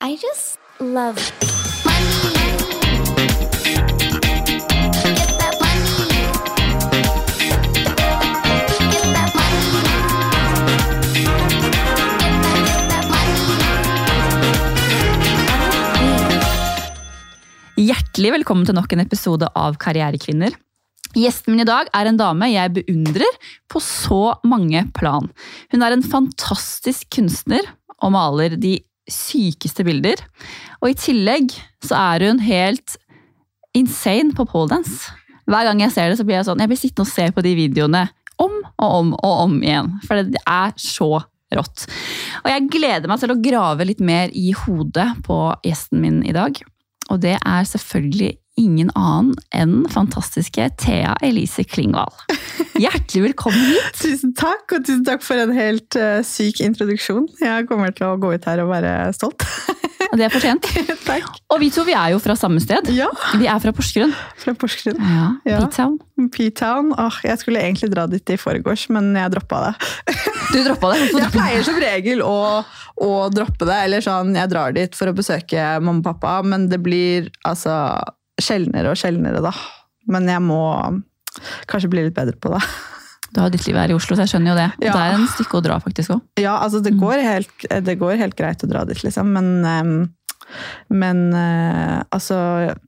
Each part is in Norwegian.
I just love Hjertelig velkommen til nok en episode av Karrierekvinner. Gjesten min i dag er en dame jeg beundrer på så mange plan. Hun er en fantastisk kunstner og maler de sykeste bilder. Og i tillegg så er hun helt insane på poledance. Hver gang jeg ser det, så blir jeg sånn Jeg blir sittende og se på de videoene om og om og om igjen. For det er så rått. Og jeg gleder meg til å grave litt mer i hodet på gjesten min i dag. Og det er selvfølgelig ingen annen enn fantastiske Thea Elise Klingvall. Hjertelig velkommen hit! Tusen takk, og tusen takk for en helt uh, syk introduksjon. Jeg kommer til å gå ut her og være stolt. Det er fortjent. takk. Og vi to vi er jo fra samme sted. Ja, Vi er fra Porsgrunn. fra Porsgrunn. Ja, Ja. P-Town. P-Town. Åh, jeg skulle egentlig dra dit i forgårs, men jeg droppa det. Du droppa det. Jeg pleier som regel å, å droppe det, eller sånn, jeg drar dit for å besøke mamma og pappa, men det blir altså sjeldnere og sjeldnere da. Men jeg må kanskje bli litt bedre på det. Du har ditt liv her i Oslo, så jeg skjønner jo det. Ja. Det er en stykke å dra, faktisk òg. Ja, altså det Mm. går, helt, det går helt greit å dra dit, liksom, men ehm, men eh, altså,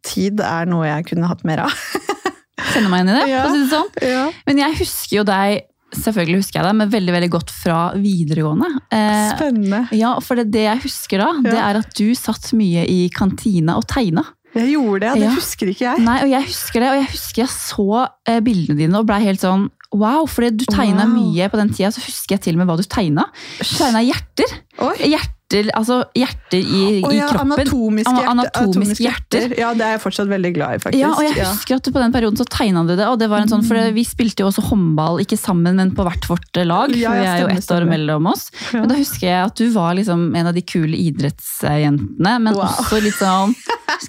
tid er noe jeg kunne hatt mer av. Kjenner meg igjen i det. Ja. for å si det sånn. Ja. Men jeg husker jo deg, selvfølgelig husker jeg deg, men veldig veldig godt fra videregående. Eh, Spennende. ja, for det, det jeg husker da, det er at du satt mye i kantina og tegna. Jeg gjorde det, det Ja. husker ikke jeg. Nei, og jeg husker det, og jeg husker jeg så eh, bildene dine og blei helt sånn wow, for du tegna Wow. mye på den tida, så husker jeg til og med hva du tegna. Du tegna hjerter. Oi. Hjerter, altså hjerter i, i ja, kroppen. anatomiske, hjerte, anatomiske hjerter. Ja, det er jeg fortsatt veldig glad i, faktisk. Ja, og jeg husker at på den perioden så tegna du det, og det var en sånn, for vi spilte jo også håndball, ikke sammen, men på hvert vårt lag, Ja, vi er jo ett år mellom oss. Ja. Men da husker jeg at du var liksom en av de kule idrettsjentene, men Wow. også litt sånn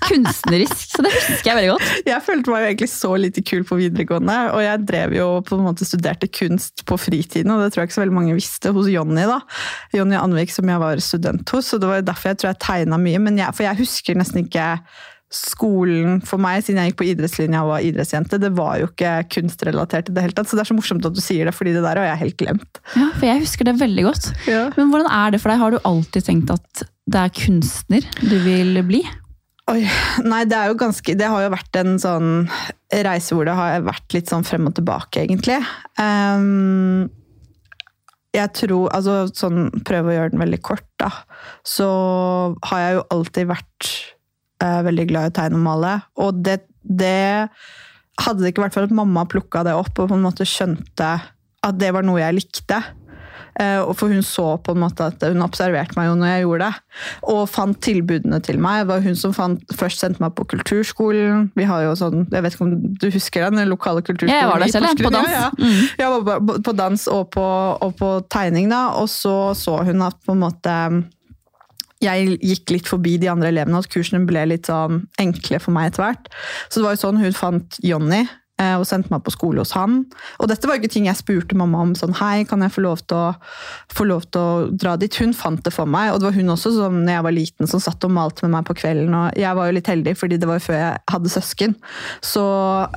kunstnerisk, så det husker jeg veldig godt. Jeg følte meg jo egentlig så lite kul på videregående, og jeg drev jo på en måte studerte kunst på fritiden, og det tror jeg ikke så veldig mange visste, hos Jonny da. Jonny Anvik som jeg var student hos, og det var derfor jeg tror jeg tegna mye, men jeg, for jeg husker nesten ikke skolen for meg, siden jeg gikk på idrettslinja og var idrettsjente, det var jo ikke kunstrelatert i det hele tatt, så det er så morsomt at du sier det, fordi det der har jeg helt glemt. Ja, for jeg husker det veldig godt. Ja. Men hvordan er det for deg? Har du alltid tenkt at det er kunstner du vil bli? Oi, nei, det er jo ganske Det har jo vært en sånn reise hvor det har vært litt sånn frem og tilbake, egentlig. Ehm, jeg tror Altså sånn Prøv å gjøre den veldig kort, da. Så har jeg jo alltid vært eh, veldig glad i å tegne og male. Og det, det Hadde det ikke vært for at mamma plukka det opp og på en måte skjønte at det var noe jeg likte, For hun så på en måte at hun observerte meg jo når jeg gjorde det. Og fant tilbudene til meg. Det var hun som fant, først sendte meg på kulturskolen. Vi har jo sånn, Jeg vet ikke om du husker den, lokale kulturskolen Jeg var der selv, på dans. Ja, ja. Mm. Jeg var på, på dans og på, og på tegning, da. Og så så hun at på en måte jeg gikk litt forbi de andre elevene, at kursene ble litt sånn enkle for meg etter hvert. Så det var jo sånn hun fant Jonny eh, og sendte meg på skole hos han. Og dette var ikke ting jeg spurte mamma om. sånn, hei, kan jeg få lov til å, få lov til å dra dit? Hun fant det for meg, og det var hun også som når jeg var liten som satt og malte med meg på kvelden. og Jeg var jo litt heldig, fordi det var jo før jeg hadde søsken. Så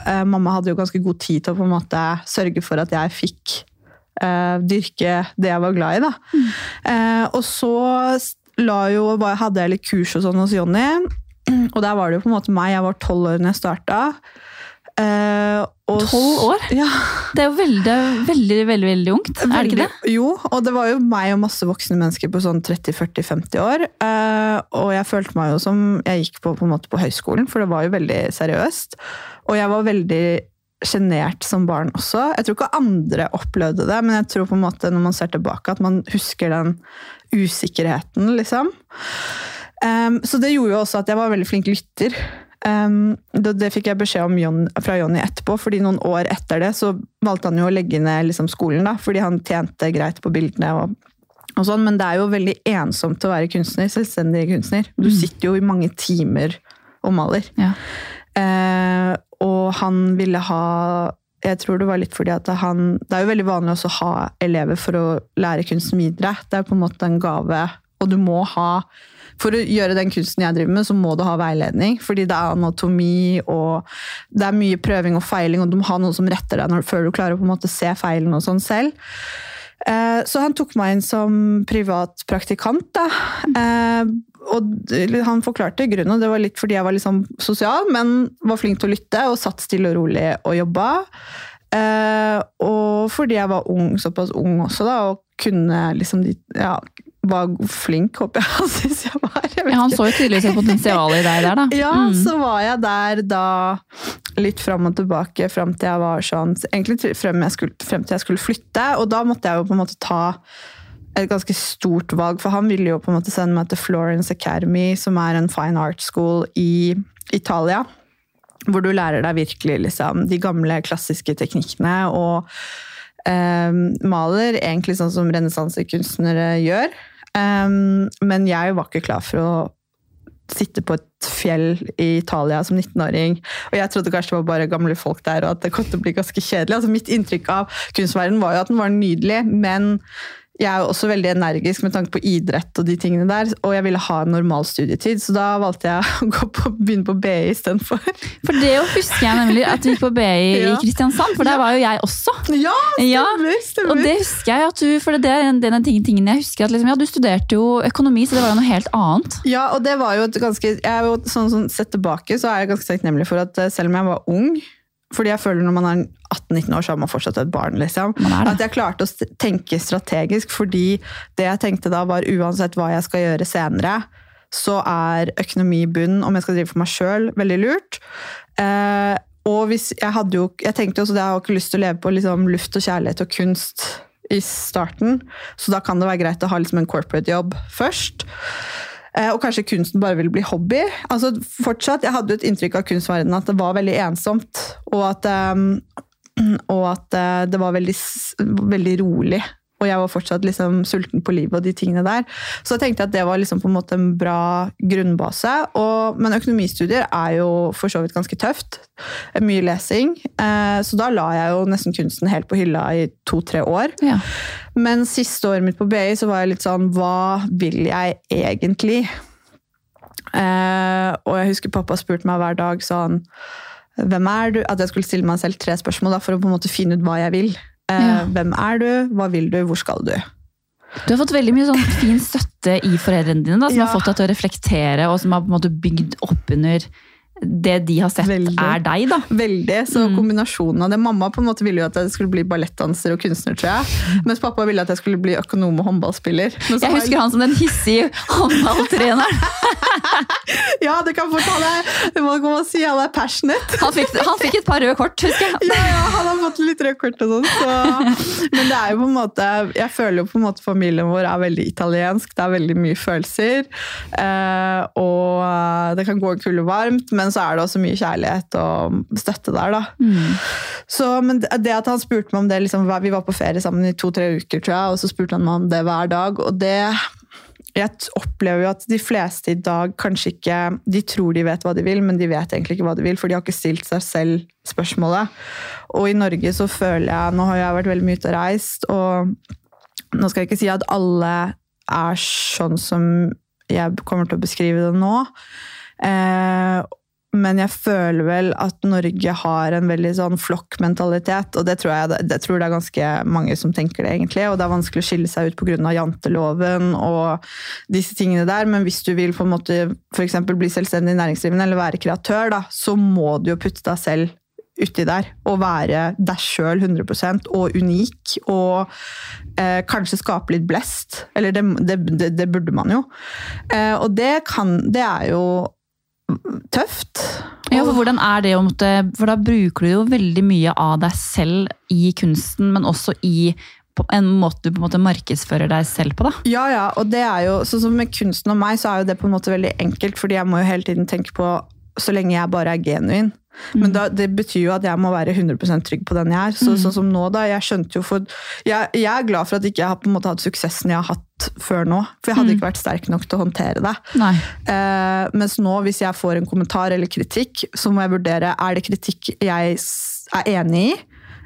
eh, mamma hadde jo ganske god tid til å på en måte sørge for at jeg fikk eh, dyrke det jeg var glad i. Da. Eh, og så la jo, hadde jeg litt kurs og sånn hos Jonny, og der var det jo på en måte meg. Jeg var tolv år når jeg starta. Eh, 12 år? Ja, Det er jo veldig, veldig, veldig, veldig ungt, er det ikke det? Jo, og det var jo meg og masse voksne mennesker på sånn 30-40-50 år. Eh, og jeg følte meg jo som jeg gikk på, på, en måte på høyskolen, for det var jo veldig seriøst. Og jeg var veldig sjenert som barn også. Jeg tror ikke andre opplevde det, men jeg tror på en måte når man ser tilbake at man husker den usikkerheten, liksom. Um, så det gjorde jo også at jeg var veldig flink lytter. Um, det, det fikk jeg beskjed om John, fra Jonny etterpå, fordi noen år etter det så valgte han jo å legge ned liksom, skolen, da, fordi han tjente greit på bildene. og og sånn, Men det er jo veldig ensomt å være kunstner, selvstendig kunstner. Du sitter jo i mange timer og maler. Ja. Eh, og han ville ha jeg tror det var litt fordi at han, Det er jo veldig vanlig å ha elever for å lære kunsten videre. Det er på en måte en gave, og du må ha For å gjøre den kunsten jeg driver med, så må du ha veiledning. Fordi det er anatomi, og det er mye prøving og feiling, og du må ha noen som retter deg før du klarer å på en måte se feilen og sånn selv. Eh, så han tok meg inn som privat praktikant. Da. Eh, og han forklarte grunnen, og det var litt fordi jeg var liksom sosial, men var flink til å lytte og satt stille og rolig og jobba. Eh, og fordi jeg var ung, såpass ung også, da, og kunne liksom de, ja, var flink, håper jeg han syns jeg var. Jeg ja, han så jo tydeligvis et potensial i deg der, da. Ja, mm. så var jeg der da litt fram og tilbake fram til jeg var sånn Egentlig frem, skulle, frem til jeg skulle flytte, og da måtte jeg jo på en måte ta et ganske stort valg, for han ville jo på en måte sende meg til Florence Academy, som er en fine art school i Italia. Hvor du lærer deg virkelig liksom, de gamle, klassiske teknikkene og maler egentlig sånn som renessansekunstnere gjør. Um, men jeg var ikke klar for å sitte på et fjell i Italia som 19-åring. Og jeg trodde kanskje det var bare gamle folk der, og at det kom til å bli ganske kjedelig. Altså, mitt inntrykk av kunstverdenen var jo at den var nydelig, men jeg er jo også veldig energisk med tanke på idrett og de tingene der, og jeg ville ha en normal studietid, så da valgte jeg å på, begynne på BI istedenfor. For det husker jeg nemlig, at du gikk på BI ja. i Kristiansand, for der var jo jeg også. Ja, stemmer, stemmer. Og det husker jeg, at du, for det er en av tingene jeg husker, at liksom, ja, du studerte jo økonomi, så det var jo noe helt annet. Ja, og det var jo et ganske, jeg er jo sånn, sånn Sett tilbake så er jeg ganske takknemlig for at eh, selv om jeg var ung, fordi jeg føler når man er 18-19 år, så har man fortsatt et barn. liksom. At jeg klarte å tenke strategisk, fordi det jeg tenkte da var uansett hva jeg skal gjøre senere, så er økonomi i bunn, om jeg skal drive for meg sjøl, veldig lurt. Eh, og hvis jeg hadde jo Jeg tenkte jo også at jeg har ikke lyst til å leve på liksom, luft og kjærlighet og kunst i starten, så da kan det være greit å ha liksom, en corporate jobb først. Eh, og kanskje kunsten bare ville bli hobby. Altså fortsatt, Jeg hadde jo et inntrykk av kunstverdenen at det var veldig ensomt. Og at, um, og at uh, det var veldig, veldig rolig og jeg var fortsatt liksom sulten på livet og de tingene der. Så jeg tenkte at det var liksom på en måte en bra grunnbase. Og, men økonomistudier er jo for så vidt ganske tøft. Mye lesing. Eh, så da la jeg jo nesten kunsten helt på hylla i to-tre år. Ja. Men siste året mitt på BI så var jeg litt sånn Hva vil jeg egentlig? Eh, og jeg husker pappa spurte meg hver dag sånn Hvem er du? At jeg skulle stille meg selv tre spørsmål da, for å på en måte finne ut hva jeg vil. Eh, ja. Hvem er du? Hva vil du? Hvor skal du? Du har fått veldig mye sånn fin støtte i foreldrene dine, da, som ja. har fått deg til å reflektere og som har på en måte bygd opp under det de har sett, Veldig. er deg, da. Veldig. Så mm. kombinasjonen av det. Mamma på en måte ville jo at jeg skulle bli ballettdanser og kunstner, tror jeg. Mens pappa ville at jeg skulle bli økonom og håndballspiller. Jeg husker han som den hissige håndballtreneren. ja, det kan fort han er, hva kan man si, han er passionate. han, fikk, han fikk et par røde kort, husker jeg. ja, ja, han har fått litt røde kort og sånn. Så. Men det er jo på en måte Jeg føler jo på en måte familien vår er veldig italiensk. Det er veldig mye følelser. Eh, og det kan gå en kule varmt. men så er det også mye kjærlighet og støtte der, da. Mm. Så, men det at han spurte meg om det liksom, Vi var på ferie sammen i to-tre uker, tror jeg, og så spurte han meg om det hver dag. Og det jeg opplever jo at de fleste i dag kanskje ikke De tror de vet hva de vil, men de vet egentlig ikke hva de vil, for de har ikke stilt seg selv spørsmålet. Og i Norge så føler jeg Nå har jeg vært veldig mye ute og reist, og nå skal jeg ikke si at alle er sånn som jeg kommer til å beskrive det nå. Eh, men jeg føler vel at Norge har en veldig sånn flokkmentalitet, og det tror jeg det tror det er ganske mange som tenker det, egentlig. Og det er vanskelig å skille seg ut pga. janteloven og disse tingene der. Men hvis du vil på en måte f.eks. bli selvstendig næringsdrivende eller være kreatør, da, så må du jo putte deg selv uti der og være deg sjøl 100% og unik. Og eh, kanskje skape litt blest. Eller det, det, det, burde man jo. Eh, og det kan Det er jo tøft. Ja, for hvordan er det å måtte For da bruker du jo veldig mye av deg selv i kunsten, men også i en måte du på en måte markedsfører deg selv på, da. Ja, ja, og det er jo, sånn som med kunsten og meg, så er jo det på en måte veldig enkelt, fordi jeg må jo hele tiden tenke på så lenge jeg bare er genuin. Men da, det betyr jo at jeg må være 100% trygg på den jeg er. Så, mm. Sånn som nå, da. Jeg skjønte jo for jeg, jeg, er glad for at ikke jeg har på en måte hatt suksessen jeg har hatt før nå. For jeg hadde mm. ikke vært sterk nok til å håndtere det. Eh, mens nå, hvis jeg får en kommentar eller kritikk, så må jeg vurdere er det kritikk jeg er enig i.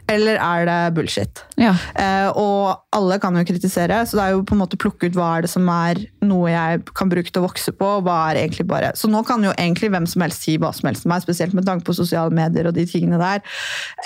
Eller er det bullshit? Ja. Eh, og alle kan jo kritisere, så det er jo på en måte plukke ut hva er det som er noe jeg kan bruke til å vokse på. hva er egentlig bare... Så nå kan jo egentlig hvem som helst si hva som helst til meg, spesielt med tanke på sosiale medier og de tingene der.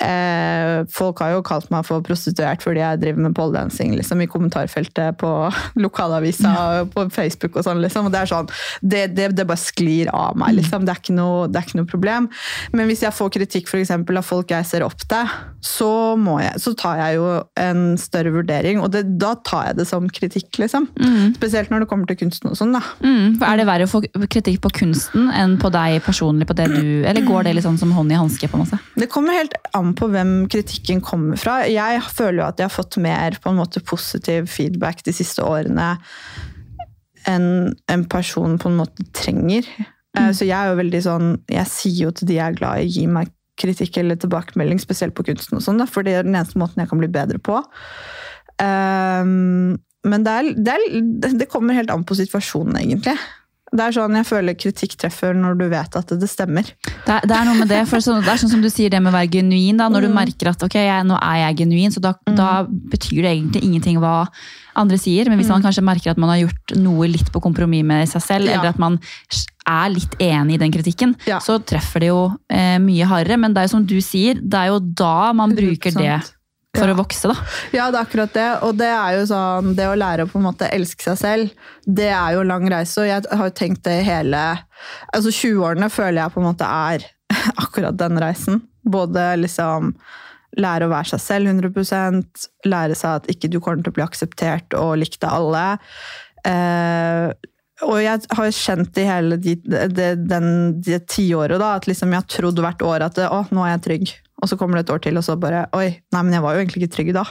Eh, folk har jo kalt meg for prostituert fordi jeg driver med poledancing liksom, i kommentarfeltet på lokalavisa og på Facebook og sånn. Liksom. Og det er sånn, det, det, det bare sklir av meg. Liksom. Det, er noe, det er ikke noe problem. Men hvis jeg får kritikk for eksempel, av folk jeg ser opp til, så, må jeg, så tar jeg jo en større vurdering, og det, da tar jeg det som kritikk. liksom. Spesielt når det kommer til kunsten og sånn. da. Mm, Er det verre å få kritikk på kunsten enn på deg personlig? på det du, Eller går det sånn som hånd i hanske? på en måte? Det kommer helt an på hvem kritikken kommer fra. Jeg føler jo at jeg har fått mer på en måte positiv feedback de siste årene enn en person på en måte trenger. Mm. Så jeg er jo veldig sånn Jeg sier jo til de jeg er glad i, gi meg kritikk eller tilbakemelding, spesielt på kunsten og sånn, for det er den eneste måten jeg kan bli bedre på. Um, men det, er, det, er, det kommer helt an på situasjonen, egentlig. Det er sånn jeg føler kritikk treffer når du vet at det stemmer. Det er, det er noe med det, for så, det er sånn som du sier det med å være genuin. da, Når du merker at ok, jeg, nå er jeg genuin, så da, da betyr det egentlig ingenting hva andre sier. Men hvis man kanskje merker at man har gjort noe litt på kompromiss med seg selv, Ja. eller at man er litt enig i den kritikken, Ja. så treffer det jo eh, mye hardere. Men det er jo som du sier, det er jo da man bruker det 100%. For Ja. å vokse. da. Ja, det er akkurat det. Og det er jo sånn, det å lære å på en måte elske seg selv, det er jo lang reise. Og jeg har jo tenkt det hele Altså 20-årene føler jeg på en måte er akkurat den reisen. Både liksom lære å være seg selv 100% lære seg at ikke du kommer til å bli akseptert og likt av alle. Eh, og jeg har jo kjent i hele de, de, den, de tiåret da, at liksom jeg har trodd hvert år at å, nå er jeg trygg. Og så kommer det et år til, og så bare Oi, nei, men jeg var jo egentlig ikke trygg da.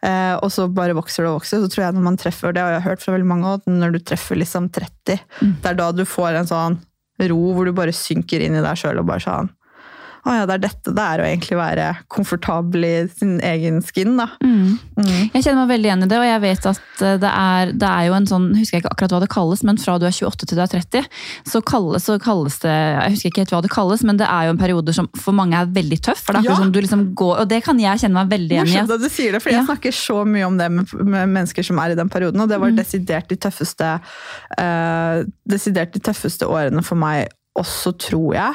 Eh, og så bare vokser det og vokser. Så tror jeg når man treffer, det har jeg hørt fra veldig mange også, når du treffer liksom 30, det er da du får en sånn ro hvor du bare synker inn i deg sjøl og bare sånn Å ja, det er dette det er å egentlig være komfortabel i sin egen skin, da. Mm. Jeg kjenner meg veldig igjen i det, og jeg vet at eh, det er, det er jo en sånn, husker jeg ikke akkurat hva det kalles, men fra du er 28 til du er 30, så kalles, så kalles det Jeg husker ikke helt hva det kalles, men det er jo en periode som for mange er veldig tøff. For det er akkurat Ja. som du liksom går, og det kan jeg kjenne meg veldig igjen i. Morsomt at du sier det, for jeg Ja. snakker så mye om det med, med mennesker som er i den perioden, og det Mm. var desidert de tøffeste uh, desidert de tøffeste årene for meg også, tror jeg.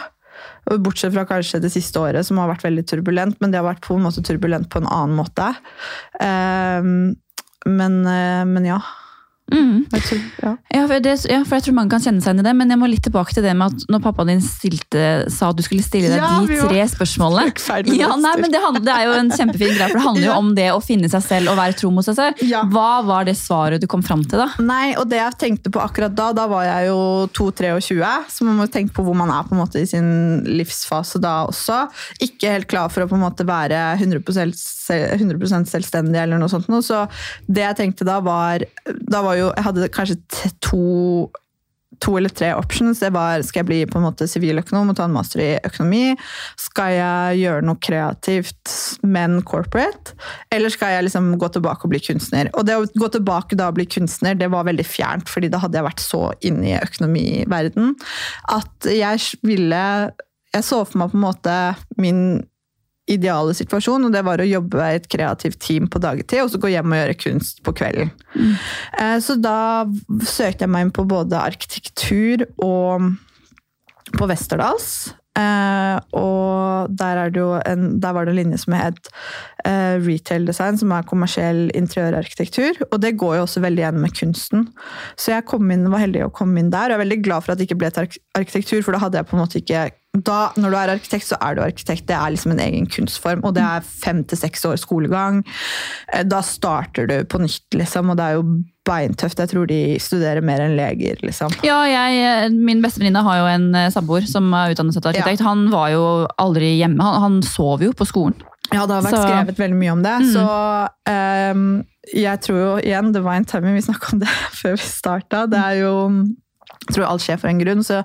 Bortsett fra kanskje det siste året, som har vært veldig turbulent, men det har vært på en måte turbulent på en annen måte. Eh, men, eh, men ja. Mm. Ja. Ja for, det, ja, for jeg tror mange kan kjenne seg inn i det, men jeg må litt tilbake til det med at når pappaen din stilte, sa at du skulle stille deg Ja, de tre spørsmålene ja, nei, men det, handler, det er jo en kjempefin greie, for det handler jo om det å finne seg selv og være tro mot seg selv. Ja. Hva var det svaret du kom fram til, da? Nei, og det jeg tenkte på akkurat da, da var jeg jo 2-23, så man må tenke på hvor man er på en måte i sin livsfase da også. Ikke helt klar for å på en måte være 100%, 100% selvstendig eller noe sånt. noe. Så det jeg tenkte da var, da var jo, jeg hadde kanskje to to eller tre options. Det var skal jeg bli på en måte siviløkonom og ta en master i økonomi? Skal jeg gjøre noe kreativt, men corporate? Eller skal jeg liksom gå tilbake og bli kunstner? Og det å gå tilbake da og bli kunstner, det var veldig fjernt, fordi da hadde jeg vært så inne i økonomiverden at jeg ville Jeg så for meg på en måte min ideale situasjon, og det var å jobbe i et kreativt team på dagtid, og så gå hjem og gjøre kunst på kvelden. Mm. Så da søkte jeg meg inn på både arkitektur og på Westerdals. Eh, og der, er en, der var det en linje som het eh, retail design, som er kommersiell interiørarkitektur. Og det går jo også veldig igjen med kunsten. Så jeg inn, var heldig å komme inn der, og jeg er veldig glad for at det ikke ble til arkitektur, for da hadde jeg på en måte ikke da, Når du er arkitekt, så er du arkitekt. Det er liksom en egen kunstform, og det er fem til seks år skolegang. Eh, Da starter du på nytt, liksom, og det er jo beintøft. Jeg tror de studerer mer enn leger, liksom. Ja, jeg, Min bestevenninne har jo en eh, samboer som er utdannet som arkitekt. Han var jo aldri hjemme. Han, han sov jo på skolen. Ja, det har vært Så- skrevet veldig mye om det. Så um, jeg tror jo igjen, det var en timing, vi snakka om det før vi starta. Det er jo Jeg tror alt skjer for en grunn. så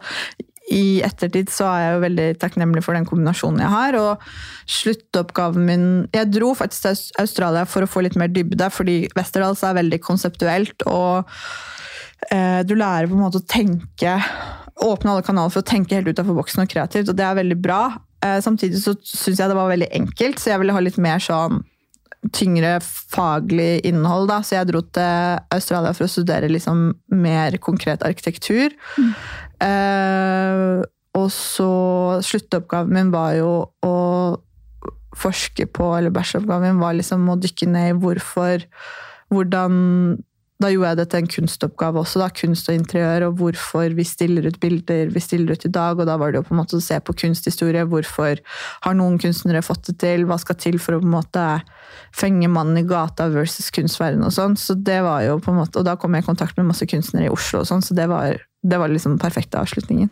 i ettertid så er jeg jo veldig takknemlig for den kombinasjonen jeg har. Og sluttoppgaven min Jeg dro faktisk til Australia for å få litt mer dybde, fordi Westerdals er veldig konseptuelt. og eh, du lærer på en måte å tenke Åpne alle kanaler for å tenke helt utenfor boksen og kreativt, og det er veldig bra. Eh, samtidig så syns jeg det var veldig enkelt, så jeg ville ha litt mer sånn tyngre faglig innhold, da. Så jeg dro til Australia for å studere liksom mer konkret arkitektur. Mm. Eh, og så sluttoppgaven min var jo å forske på, eller bacheloroppgaven min var liksom å dykke ned i hvorfor Hvordan da gjorde jeg det til en kunstoppgave også, da, kunst og interiør, og hvorfor vi stiller ut bilder vi stiller ut i dag. Og da var det jo på en måte å se på kunsthistorie. Hvorfor har noen kunstnere fått det til? Hva skal til for å på en måte fenge mannen i gata versus kunstverden og sånn. Så det var jo på en måte, Og da kom jeg i kontakt med masse kunstnere i Oslo, og sånn, så det var, det var liksom den perfekte avslutningen.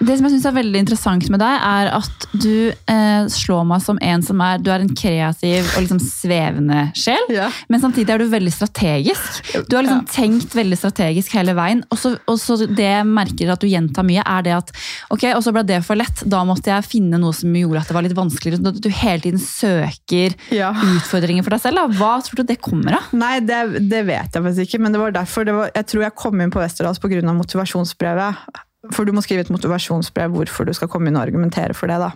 Det som jeg synes er veldig interessant med deg, er at du eh, slår meg som en som er Du er en kreativ og liksom svevende sjel, ja. men samtidig er du veldig strategisk. Du har liksom ja. tenkt veldig strategisk hele veien. Og så det jeg merker at du gjentar mye, er det at ok, og så ble det for lett. Da måtte jeg finne noe som gjorde at det var litt vanskeligere. At du hele tiden søker ja. utfordringer for deg selv. Da. Hva tror du det kommer av? Nei, det, det vet jeg faktisk ikke, men det var derfor det var, jeg tror jeg kom inn på Westerdals pga. motivasjonsbrevet. For du må skrive et motivasjonsbrev hvorfor du skal komme inn og argumentere for det. da.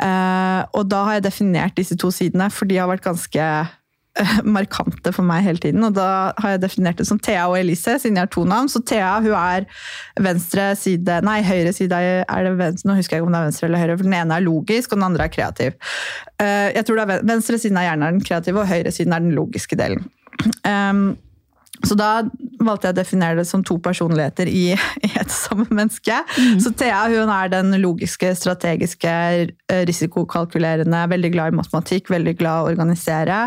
Uh, og da har jeg definert disse to sidene, for de har vært ganske uh, markante for meg hele tiden. Og da har jeg definert det som Thea og Elise, siden jeg har to navn. Så Thea hun er venstre side Nei, høyre side er det venstre, Nå husker jeg ikke om det er venstre eller høyre, for den ene er logisk, og den andre er kreativ. Uh, jeg tror det er Venstre siden er gjerne den kreative, og høyre siden er den logiske delen. Um, så da valgte jeg å definere det som to personligheter i, i et samme menneske. Mm. Så Thea hun er den logiske, strategiske, eh, risikokalkulerende, veldig glad i matematikk, veldig glad i å organisere.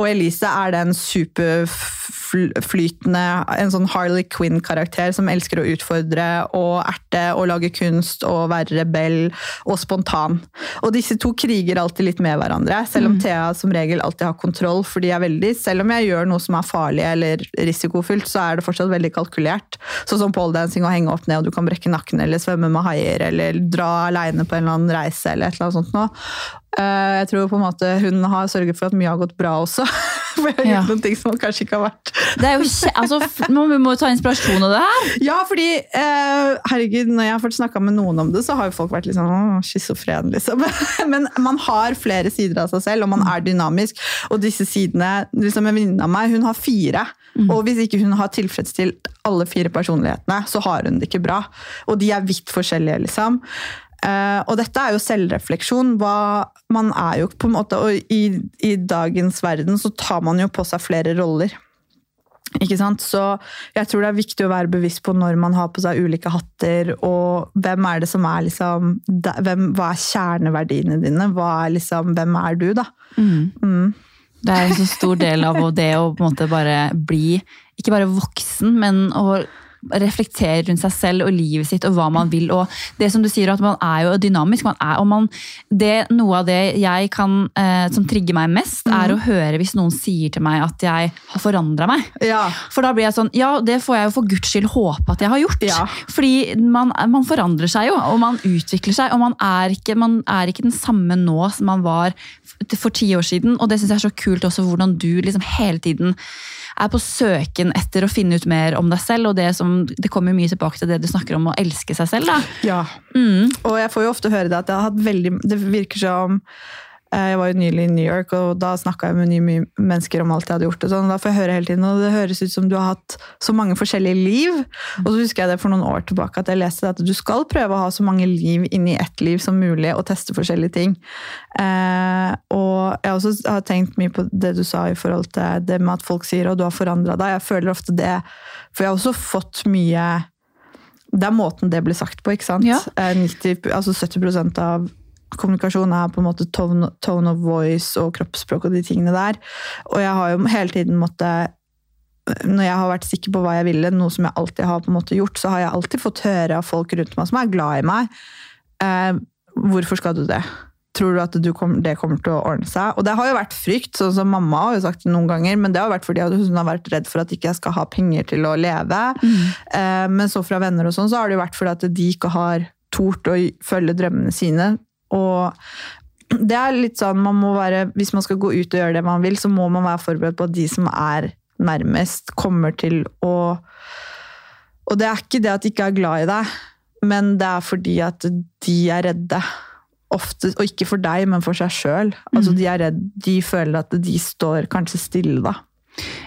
Og Elise er den superflytende, en sånn Harley Quinn-karakter som elsker å utfordre og erte og lage kunst og være rebell og spontan. Og disse to kriger alltid litt med hverandre, selv om mm. Thea som regel alltid har kontroll, fordi jeg er veldig, selv om jeg gjør noe som er farlig eller risikofylt, så er det fortsatt veldig kalkulert. Sånn som poledancing og henge opp ned, og du kan brekke nakken eller svømme med haier eller dra aleine på en eller annen reise eller et eller annet sånt noe. Eh, jeg tror på en måte hun har sørget for at mye har gått bra også. For jeg har gjort ja. noen ting som kanskje ikke har vært det er jo, altså, Man må jo ta inspirasjon av det her. Ja, fordi eh, herregud, når jeg har fått snakka med noen om det, så har jo folk vært litt sånn schizofren, liksom. Men man har flere sider av seg selv, og man er dynamisk. Og disse sidene liksom En venninne av meg hun har fire. Mm. Og hvis ikke hun har tilfredsstilt alle fire personlighetene, så har hun det ikke bra. Og de er vidt forskjellige, liksom. Uh, og dette er jo selvrefleksjon. Hva, man er jo på en måte, og i, i, dagens verden så tar man jo på seg flere roller. Ikke sant? Så jeg tror det er viktig å være bevisst på når man har på seg ulike hatter, og hvem er det som er liksom hvem, Hva er kjerneverdiene dine? Er liksom, hvem er du, da? Mm. Mm. Det er en så stor del av det å på en måte bare bli, ikke bare voksen, men å reflektere rundt seg selv og livet sitt og hva man vil. Og det som du sier, at man er jo dynamisk. Man er, og man, det, noe av det jeg kan, eh, som trigger meg mest, mm. er å høre hvis noen sier til meg at jeg har forandra meg. Ja. For da blir jeg sånn Ja, det får jeg jo for guds skyld håpe at jeg har gjort. Ja. Fordi man, man, forandrer seg jo, og man utvikler seg. Og man er, ikke, man er ikke den samme nå som man var for ti år siden. Og det syns jeg er så kult også, hvordan du liksom hele tiden er på søken etter å finne ut mer om deg selv. Og det, som, det kommer mye tilbake til det du snakker om å elske seg selv. Da. Ja, mm. og jeg får jo ofte høre det at jeg har hatt veldig Det virker som jeg var jo nylig i New York, og da snakka jeg med nye mennesker om alt jeg hadde gjort. og sånn, Da får jeg høre hele tiden, og det høres ut som du har hatt så mange forskjellige liv. Og så husker jeg det for noen år tilbake at jeg leste at du skal prøve å ha så mange liv inni ett liv som mulig, og teste forskjellige ting. Eh, og jeg også har tenkt mye på det du sa i forhold til det med at folk sier at du har forandra deg. Jeg føler ofte det, for jeg har også fått mye det er måten det blir sagt på. ikke sant? Ja. 90, eh, altså 70% av kommunikasjon er på en måte tone, tone, of voice og kroppsspråk og de tingene der. Og jeg har jo hele tiden måttet Når jeg har vært sikker på hva jeg ville, noe som jeg alltid har på en måte gjort, så har jeg alltid fått høre av folk rundt meg som er glad i meg. Eh, hvorfor skal du det? Tror du at du kom, det kommer til å ordne seg? Og det har jo vært frykt, sånn som mamma har jo sagt det noen ganger, men det har vært fordi hun har vært redd for at ikke jeg skal ha penger til å leve. Mm. Eh, men så fra venner og sånn, så har det jo vært fordi at de ikke har tort å følge drømmene sine. Og det er litt sånn man må være Hvis man skal gå ut og gjøre det man vil, så må man være forberedt på at de som er nærmest, kommer til å Og det er ikke det at de ikke er glad i deg, men det er fordi at de er redde. ofte, og ikke for deg, men for seg sjøl. Altså, Mm. de er redde, de føler at de står kanskje stille, da.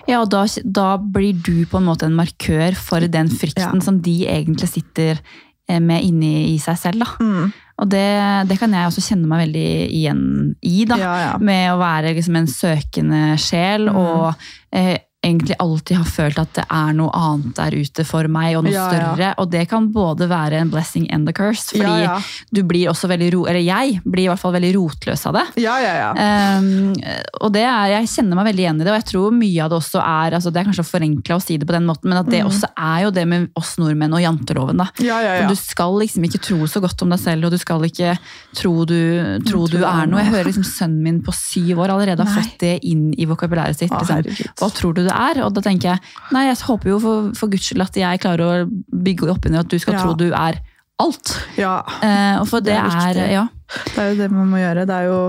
Ja, og da, da blir du på en måte en markør for den frykten Ja. som de egentlig sitter eh, med inni i seg selv. Da. Mm. Og det, det kan jeg også kjenne meg veldig igjen i. da. Ja, ja. Med å være liksom en søkende sjel Mm. og eh, egentlig alltid har følt at det er noe annet der ute for meg, og noe Ja, ja. større. Og det kan både være en blessing and a curse, fordi Ja, ja. du blir også veldig ro, eller jeg blir i hvert fall veldig rotløs av det. Ja, ja, ja. Um, og det er, Jeg kjenner meg veldig igjen i det, og jeg tror mye av det også er altså Det er kanskje å forenkle å si det på den måten, men at det Mm. også er jo det med oss nordmenn og janteloven. da. ja, ja, ja. For Du skal liksom ikke tro så godt om deg selv, og du skal ikke tro du, tro du er noe. Jeg hører liksom sønnen min på syv år allerede har Nei. fått det inn i vokabulæret sitt. Liksom. Hva tror du det er? Og da tenker jeg nei, jeg håper jo for, for guds skyld at jeg klarer å bygge opp under at du skal Ja. tro du er alt. Ja, Eh, og for det, Det er er, ja. Det er jo det man må gjøre. Det er jo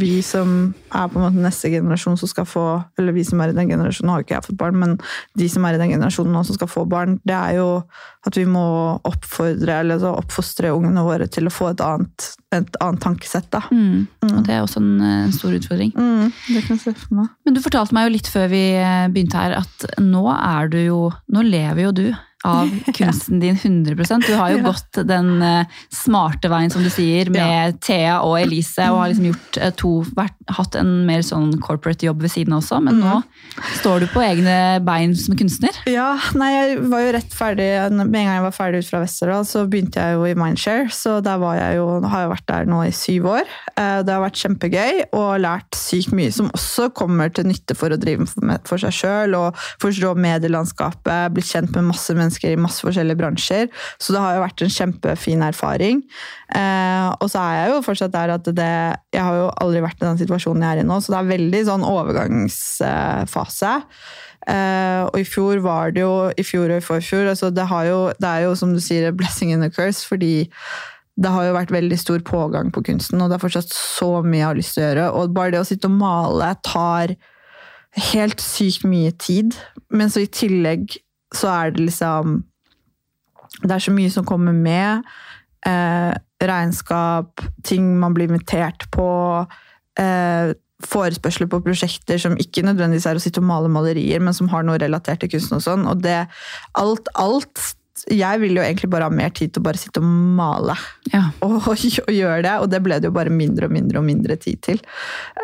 vi som er på en måte neste generasjon som skal få Eller vi som er i den generasjonen, har jo ikke jeg fått barn, men de som er i den generasjonen nå som skal få barn, det er jo at vi må oppfordre, eller så oppfostre ungene våre til å få et annet, et annet tankesett. da. Mm. Mm. Og det er også en, en stor utfordring. Mm, det kan jeg se for meg. Men du fortalte meg jo litt før vi eh, begynte her, at nå er du jo Nå lever jo du av kunsten din 100% Du har jo gått den eh, smarte veien, som du sier, med Thea og Elise, og har liksom gjort eh, to vært, Hatt en mer sånn corporate jobb ved siden av også, men nå står du på egne bein som kunstner. Ja, nei, jeg var jo rett ferdig Med en gang jeg var ferdig ut fra Westerdal, så begynte jeg jo i Mindshare. Så der var jeg jo, har jeg vært der nå i syv år. Eh, Det har vært kjempegøy og lært sykt mye som også kommer til nytte for å drive for- for seg sjøl og forstå medielandskapet, blitt kjent med masse mennesker i masse forskjellige bransjer. Så det har jo vært en kjempefin erfaring. Eh, Og så er jeg jo fortsatt der at det Jeg har jo aldri vært i den situasjonen jeg er i nå, så det er veldig sånn overgangsfase. Uh, og i fjor var det jo I fjor og i forfjor altså det, har jo, det er jo som du sier, a blessing and a curse, fordi det har jo vært veldig stor pågang på kunsten, og det er fortsatt så mye jeg har lyst til å gjøre. Og bare det å sitte og male tar helt sykt mye tid. Men så i tillegg så er det liksom Det er så mye som kommer med. Eh, regnskap, ting man blir invitert på. Eh, forespørsler på prosjekter som ikke nødvendigvis er å sitte og male malerier, men som har noe relatert til kunsten og sånn. Og det alt, alt Jeg vil jo egentlig bare ha mer tid til å bare sitte og male Ja. og, og gjøre det, og det ble det jo bare mindre og mindre og mindre tid til.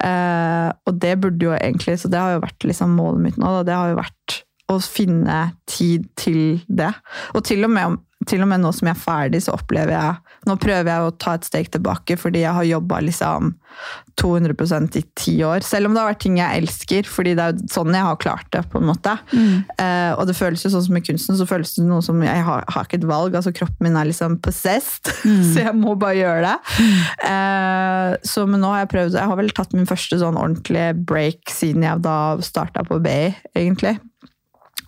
Eh, og det burde jo egentlig, så det har jo vært liksom målet mitt nå, da. det har jo vært å finne tid til det. Og til og med, til og med nå som jeg er ferdig, så opplever jeg Nå prøver jeg å ta et steg tilbake, fordi jeg har jobba liksom 200% i ti år. Selv om det har vært ting jeg elsker, fordi det er jo sånn jeg har klart det. på en måte. Eh, og det føles jo sånn som i kunsten, så føles det noe som jeg har, har ikke et valg. altså Kroppen min er liksom possessed, så jeg må bare gjøre det. Eh, så men nå har jeg prøvd Jeg har vel tatt min første sånn ordentlige break siden jeg da starta på BI, egentlig.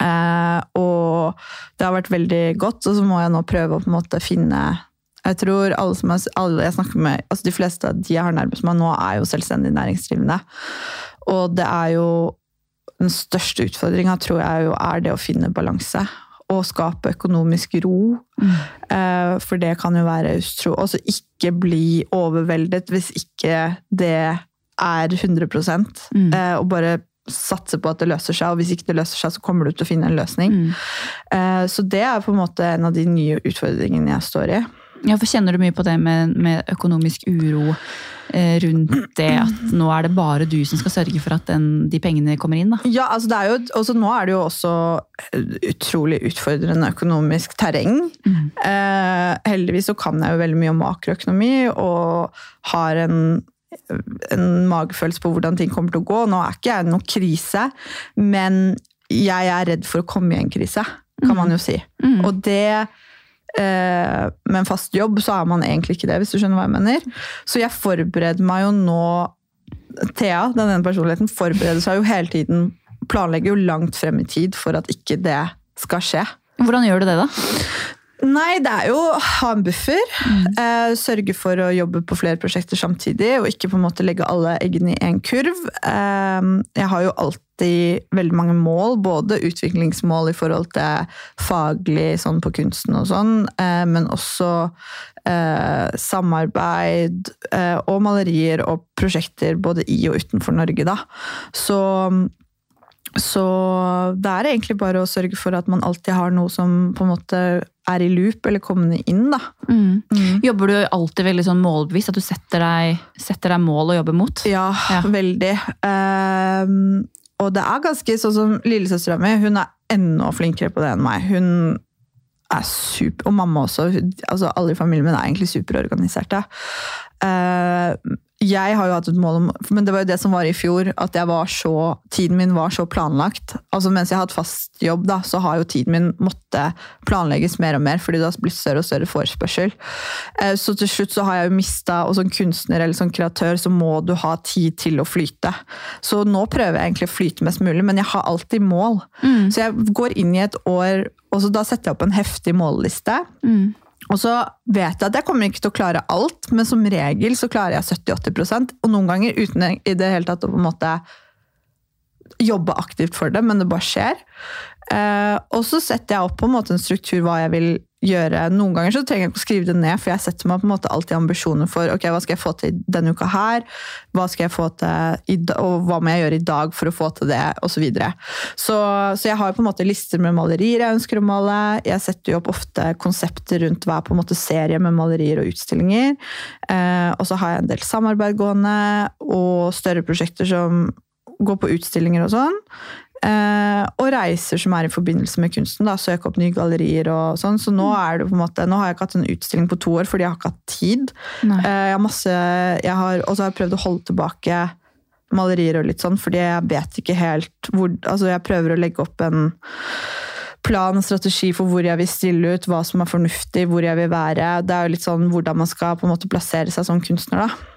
Eh, og det har vært veldig godt, og så må jeg nå prøve å på en måte finne jeg tror alle som jeg, alle jeg snakker med, altså de fleste av de jeg har nærmest meg nå, er jo selvstendig næringsdrivende. Og det er jo den største utfordringa, tror jeg, jo er det å finne balanse. Og skape økonomisk ro. Eh, for det kan jo være utro. Altså ikke bli overveldet hvis ikke det er 100 Mm. eh, Og bare satse på at det løser seg, og hvis ikke det løser seg, så kommer du til å finne en løsning. Mm. Eh, Så det er på en måte en av de nye utfordringene jeg står i. Ja, for Kjenner du mye på det med, med økonomisk uro eh, rundt det at nå er det bare du som skal sørge for at den, de pengene kommer inn? da? Ja, altså det er jo, også, Nå er det jo også utrolig utfordrende økonomisk terreng. Eh, heldigvis så kan jeg jo veldig mye om makroøkonomi og har en, en magefølelse på hvordan ting kommer til å gå. Nå er ikke jeg i noen krise, men jeg er redd for å komme i en krise, kan man jo si. Mm. Og det eh, Med en fast jobb så er man egentlig ikke det, hvis du skjønner hva jeg mener. Så jeg forbereder meg jo nå Thea, den ene personligheten, forbereder seg jo hele tiden. Planlegger jo langt frem i tid for at ikke det skal skje. Hvordan gjør du det, da? Nei, det er jo å ha en buffer. Eh, sørge for å jobbe på flere prosjekter samtidig, og ikke på en måte legge alle eggene i én kurv. Eh, jeg har jo alltid veldig mange mål, både utviklingsmål i forhold til faglig sånn på kunsten og sånn, eh, men også eh, samarbeid eh, og malerier og prosjekter både i og utenfor Norge, da. Så så det er egentlig bare å sørge for at man alltid har noe som på en måte er i loop eller kommende inn. da. Mm. Jobber du alltid veldig sånn målbevisst? At du setter deg, setter deg mål å jobbe mot? Ja, Ja. veldig. Um, og det er ganske sånn som lillesøstera mi. Hun er enda flinkere på det enn meg. Hun er super, Og mamma også. Hun- Altså, alle i familien min er egentlig superorganiserte. Eh, jeg har jo hatt et mål om Men det var jo det som var i fjor, at så, tiden min var så planlagt. Altså Mens jeg har hatt fast jobb, da, så har jo tiden min måtte planlegges mer og mer, fordi det har blitt større og større forespørsel. Eh, Så til slutt så har jeg jo mista Og som kunstner eller som kreatør så må du ha tid til å flyte. Så nå prøver jeg egentlig å flyte mest mulig, men jeg har alltid mål. Så jeg går inn i et år, og så da setter jeg opp en heftig målliste. Mm. Og så vet jeg at jeg kommer ikke til å klare alt, men som regel så klarer jeg 70-80 og noen ganger uten i det hele tatt å på en måte jobbe aktivt for det, men det bare skjer. Eh, og så setter jeg opp på en måte en struktur hva jeg vil gjøre. Noen ganger så trenger jeg ikke å skrive det ned, for jeg setter meg på en måte alltid ambisjoner for ok, hva skal jeg få til denne uka her, hva skal jeg få til i, og hva må jeg gjøre i dag for å få til det, osv. Så, videre. så Så jeg har på en måte lister med malerier jeg ønsker å male. Jeg setter jo opp ofte konsepter rundt hver på en måte serie med malerier og utstillinger. Eh, og så har jeg en del samarbeid gående, og større prosjekter som går på utstillinger og sånn. Eh, og reiser som er i forbindelse med kunsten. da, Søke opp nye gallerier og sånn. Så nå er det på en måte, nå har jeg ikke hatt en utstilling på to år fordi jeg har ikke hatt tid. Eh, jeg har masse, jeg har, og så har jeg prøvd å holde tilbake malerier og litt sånn, fordi jeg vet ikke helt hvor altså Jeg prøver å legge opp en plan og strategi for hvor jeg vil stille ut, hva som er fornuftig, hvor jeg vil være. Det er jo litt sånn hvordan man skal på en måte plassere seg som kunstner, da.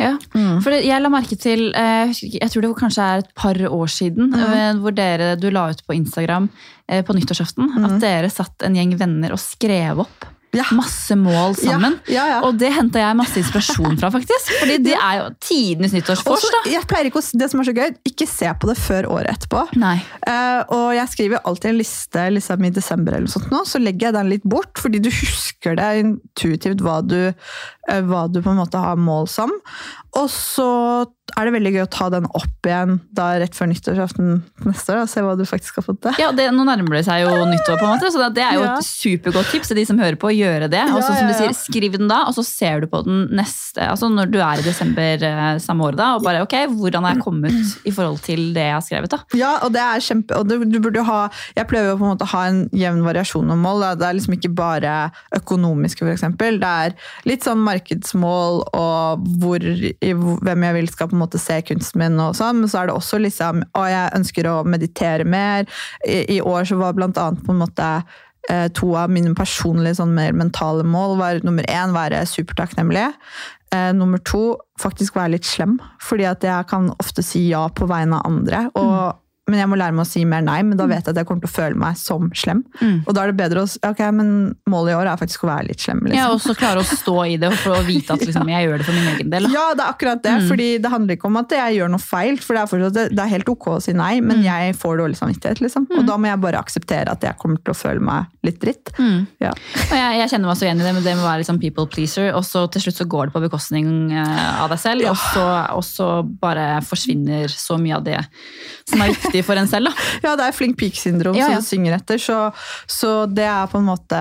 Ja, for jeg la merke til, eh, jeg tror det kanskje er et par år siden, mm. hvor dere, du la ut på Instagram eh, på nyttårsaften, at dere satt en gjeng venner og skrev opp Ja. masse mål sammen. Ja, ja. Og det henta jeg masse inspirasjon fra, faktisk. Fordi det er jo tidenes nyttårsfors, jeg pleier ikke å, det som er så gøy, ikke se på det før året etterpå. Eh, og jeg skriver alltid en liste liksom i desember, eller noe sånt nå, så legger jeg den litt bort, fordi du husker det intuitivt hva du, hva du på en måte har mål som. Og så er det veldig gøy å ta den opp igjen da rett før nyttårsaften neste år, og se hva du faktisk har fått til. Ja, det, Nå nærmer det seg jo nyttår, på en måte, så det er jo Ja. et supergodt tips til de som hører på. å gjøre det. Og så som du sier, Skriv den da, og så ser du på den neste, altså når du er i desember eh, samme år. da, Og bare ok, hvordan er jeg kommet i forhold til det jeg har skrevet? da? Ja, og det er kjempe... Og du, du burde ha Jeg prøver jo på en måte å ha en jevn variasjon om mål. Da. Det er liksom ikke bare økonomiske, f.eks. Det er litt sånn markedsmål og hvor, hvem jeg vil skal på en måte se kunsten min, og sånn. Men så er det også liksom Å, jeg ønsker å meditere mer. I, i år så var blant annet på en måte eh, to av mine personlige sånn mer mentale mål var nummer én være supertakknemlig. Eh, nummer to faktisk være litt slem, fordi at jeg kan ofte si ja på vegne av andre. Og, Men jeg må lære meg å si mer nei, men da vet jeg at jeg kommer til å føle meg som slem. Mm. Og da er det bedre å ok, men målet i år er faktisk å være litt slem. Liksom. Ja, Og så klare å stå i det og vite at liksom, jeg gjør det for min egen del. da. Ja, det er akkurat det. fordi det handler ikke om at jeg gjør noe feil. For det er, fortsatt, det er helt ok å si nei, men jeg får dårlig samvittighet. Liksom. Og da må jeg bare akseptere at jeg kommer til å føle meg litt dritt. Mm. Ja. Og jeg, jeg kjenner meg så igjen i det, men det med å være liksom people pleaser, og så til slutt så går det på bekostning eh, av deg selv, Ja. og, så, og så bare forsvinner så mye av det som er viktig for en selv. da. Ja, det er flink pike-syndrom Ja, ja. som du synger etter, så, så det er på en måte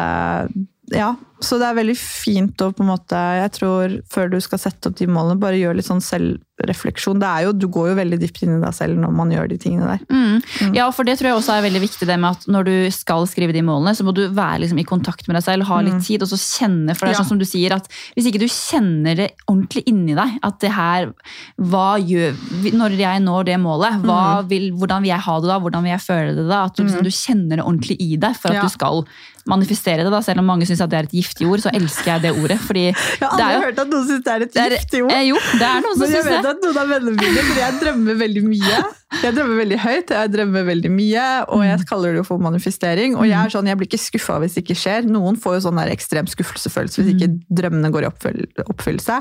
Ja. Så det er veldig fint å på en måte Jeg tror før du skal sette opp de målene, bare gjør litt sånn selvrefleksjon. Det er jo, du går jo veldig dypt inn i deg selv når man gjør de tingene der. Mm. Ja, for det tror jeg også er veldig viktig det med at når du skal skrive de målene, så må du være liksom i kontakt med deg selv, ha litt tid, og så kjenne. For det er Ja. sånn som du sier, at hvis ikke du kjenner det ordentlig inni deg, at det her Hva gjør Når jeg når det målet, hva vil, hvordan vil jeg ha det da? Hvordan vil jeg føle det da? At du, liksom, du kjenner det ordentlig i deg for at Ja. du skal manifestere det. da, Selv om mange syns det er et giftig ord, så elsker jeg det ordet. fordi Jeg har det aldri er jo hørt at noen syns det er et er- giftig ord. Eh, jo, det er noen som Men jeg vet det. at noen av vennene mine, for jeg drømmer veldig mye. Jeg drømmer veldig høyt, jeg drømmer veldig mye, og jeg kaller det jo for manifestering. Og jeg er sånn, jeg blir ikke skuffa hvis det ikke skjer. Noen får jo sånn der ekstrem skuffelsefølelse hvis ikke drømmene går i oppfyllelse.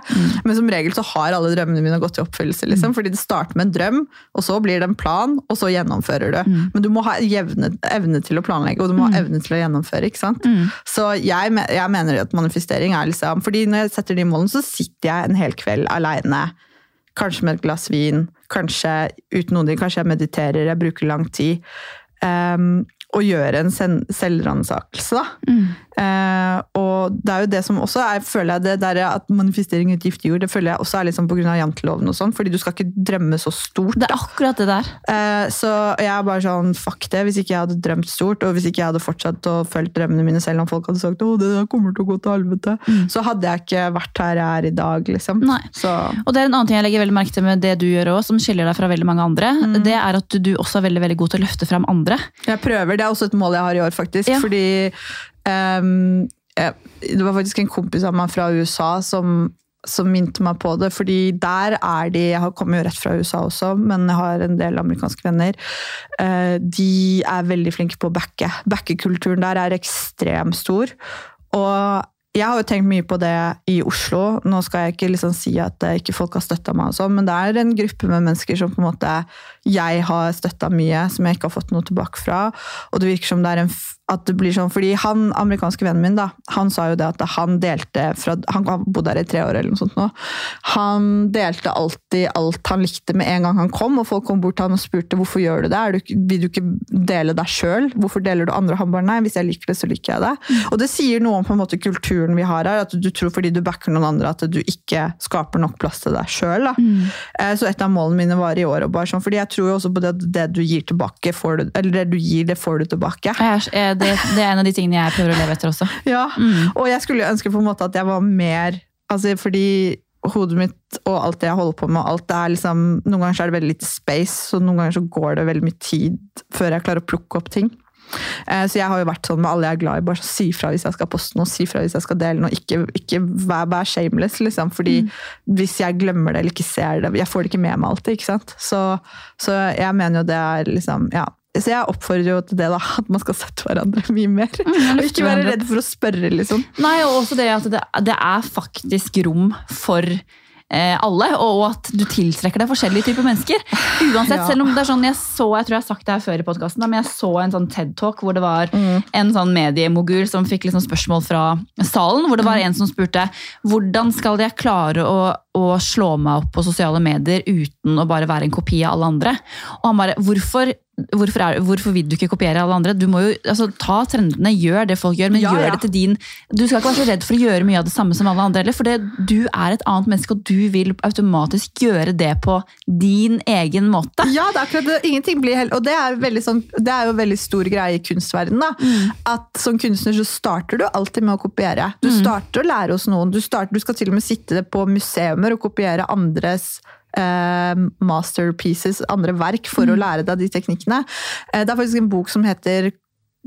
Men som regel så har alle drømmene mine gått i oppfyllelse. Liksom, fordi det starter med en drøm, og så blir det en plan, og så gjennomfører du. Men du må ha jevne, evne til å planlegge, og du må ha evne til å gjennomføre. ikke sant? Så jeg, jeg mener at manifestering er liksom fordi når jeg setter de målene, så sitter jeg en hel kveld aleine. Kanskje med et glass vin, kanskje uten noen ting, kanskje jeg mediterer, jeg bruker lang tid. Um, og gjøre en selvransakelse, da. Eh, og det er jo det som også er, føler jeg det der at manifestering ut giftig jord, det føler jeg også er liksom pga. janteloven og sånn, fordi du skal ikke drømme så stort. Det er akkurat det der. Eh, så jeg er bare sånn, fuck det, hvis ikke jeg hadde drømt stort, og hvis ikke jeg hadde fortsatt å følge drømmene mine, selv om folk hadde sagt å, det kommer til å gå til helvete, så hadde jeg ikke vært her jeg er i dag, liksom. Nei. Så Og det er en annen ting jeg legger veldig merke til med det du gjør også, som skiller deg fra veldig mange andre. Det er at du også er veldig veldig god til å løfte fram andre. jeg prøver, det er også et mål jeg har i år, faktisk, Ja. fordi um, jeg, det var faktisk en kompis av meg fra USA som som minte meg på det, fordi der er de Jeg har kommer jo rett fra USA også, men jeg har en del amerikanske venner. Uh, De er veldig flinke på å backe. Backekulturen der er ekstremt stor. Og jeg har jo tenkt mye på det i Oslo. Nå skal jeg ikke liksom si at eh, ikke folk har støtta meg, og sånn, men det er en gruppe med mennesker som på en måte jeg har støtta mye, som jeg ikke har fått noe tilbake fra. Og det virker som det er en at det blir sånn, fordi han amerikanske vennen min da, han sa jo det at han delte fra, Han bodde her i tre år eller noe sånt nå. Han delte alltid alt han likte med en gang han kom, og folk kom bort til han og spurte hvorfor gjør du det? Er du, vil du ikke dele deg sjøl? Hvorfor deler du andre? Han bare nei, hvis jeg liker det, så liker jeg det. Og det sier noe om på en måte kulturen vi har her, at du tror fordi du backer noen andre at du ikke skaper nok plass til deg sjøl. Så et av målene mine var i år, og bare sånn, fordi jeg tror jo også på det at det du gir tilbake, får du, eller det du gir, det får du tilbake. Jeg eh, det, det er en av de tingene jeg prøver å leve etter også. Ja, og jeg skulle ønske på en måte at jeg var mer altså fordi hodet mitt og alt det jeg holder på med, alt det er liksom, noen ganger så er det veldig lite space, så noen ganger så går det veldig mye tid før jeg klarer å plukke opp ting. Eh, Så jeg har jo vært sånn med alle jeg er glad i, bare si fra hvis jeg skal poste noe, si fra hvis jeg skal dele noe, ikke, ikke vær, vær shameless, liksom, fordi hvis jeg glemmer det eller ikke ser det, jeg får det ikke med meg alltid, ikke sant? Så, så jeg mener jo det er liksom, ja, så jeg oppfordrer jo til det da, at man skal sette hverandre mye mer. og ikke være redd for å spørre, liksom. Nei, og også det at det, det er faktisk rom for eh, alle, og at du tiltrekker deg forskjellige typer mennesker. Uansett, Ja. selv om det er sånn, jeg så, jeg tror jeg har sagt det her før i podcasten, men jeg så en sånn TED-talk hvor det var en sånn mediemogul som fikk liksom spørsmål fra salen, hvor det var en som spurte, hvordan skal jeg klare å, å slå meg opp på sosiale medier uten å bare være en kopi av alle andre? Og han bare, hvorfor Hvorfor, er, hvorfor vil du ikke kopiere alle andre? Du må jo altså, Ta trendene, gjør det folk gjør, men Ja, gjør ja. det til din Du skal ikke være så redd for å gjøre mye av det samme som alle andre heller, for det, du er et annet menneske, og du vil automatisk gjøre det på din egen måte. Ja, det er akkurat det. Ingenting blir helt Og det er, sånn, det er jo veldig stor greie i kunstverdenen. Da. At som kunstner så starter du alltid med å kopiere. Du starter å lære hos noen. Du, starter, du skal til og med sitte på museumer og kopiere andres eh, masterpieces, andre verk, for å lære deg de teknikkene. Eh, det er faktisk en bok som heter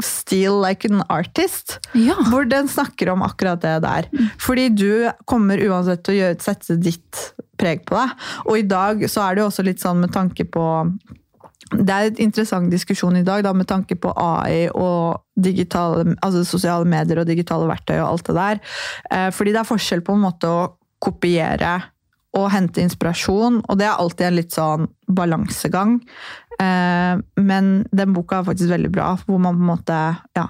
Steal like an artist. Ja. Hvor den snakker om akkurat det der. Fordi du kommer uansett til å gjøre, sette ditt preg på deg. Og i dag så er det jo også litt sånn med tanke på det er et interessant diskusjon i dag da, med tanke på AI og digitale, altså sosiale medier og digitale verktøy og alt det der. Eh, fordi det er forskjell på en måte å kopiere og hente inspirasjon, og det er alltid en litt sånn balansegang. Eh, men den boka er faktisk veldig bra, hvor man på en måte ja,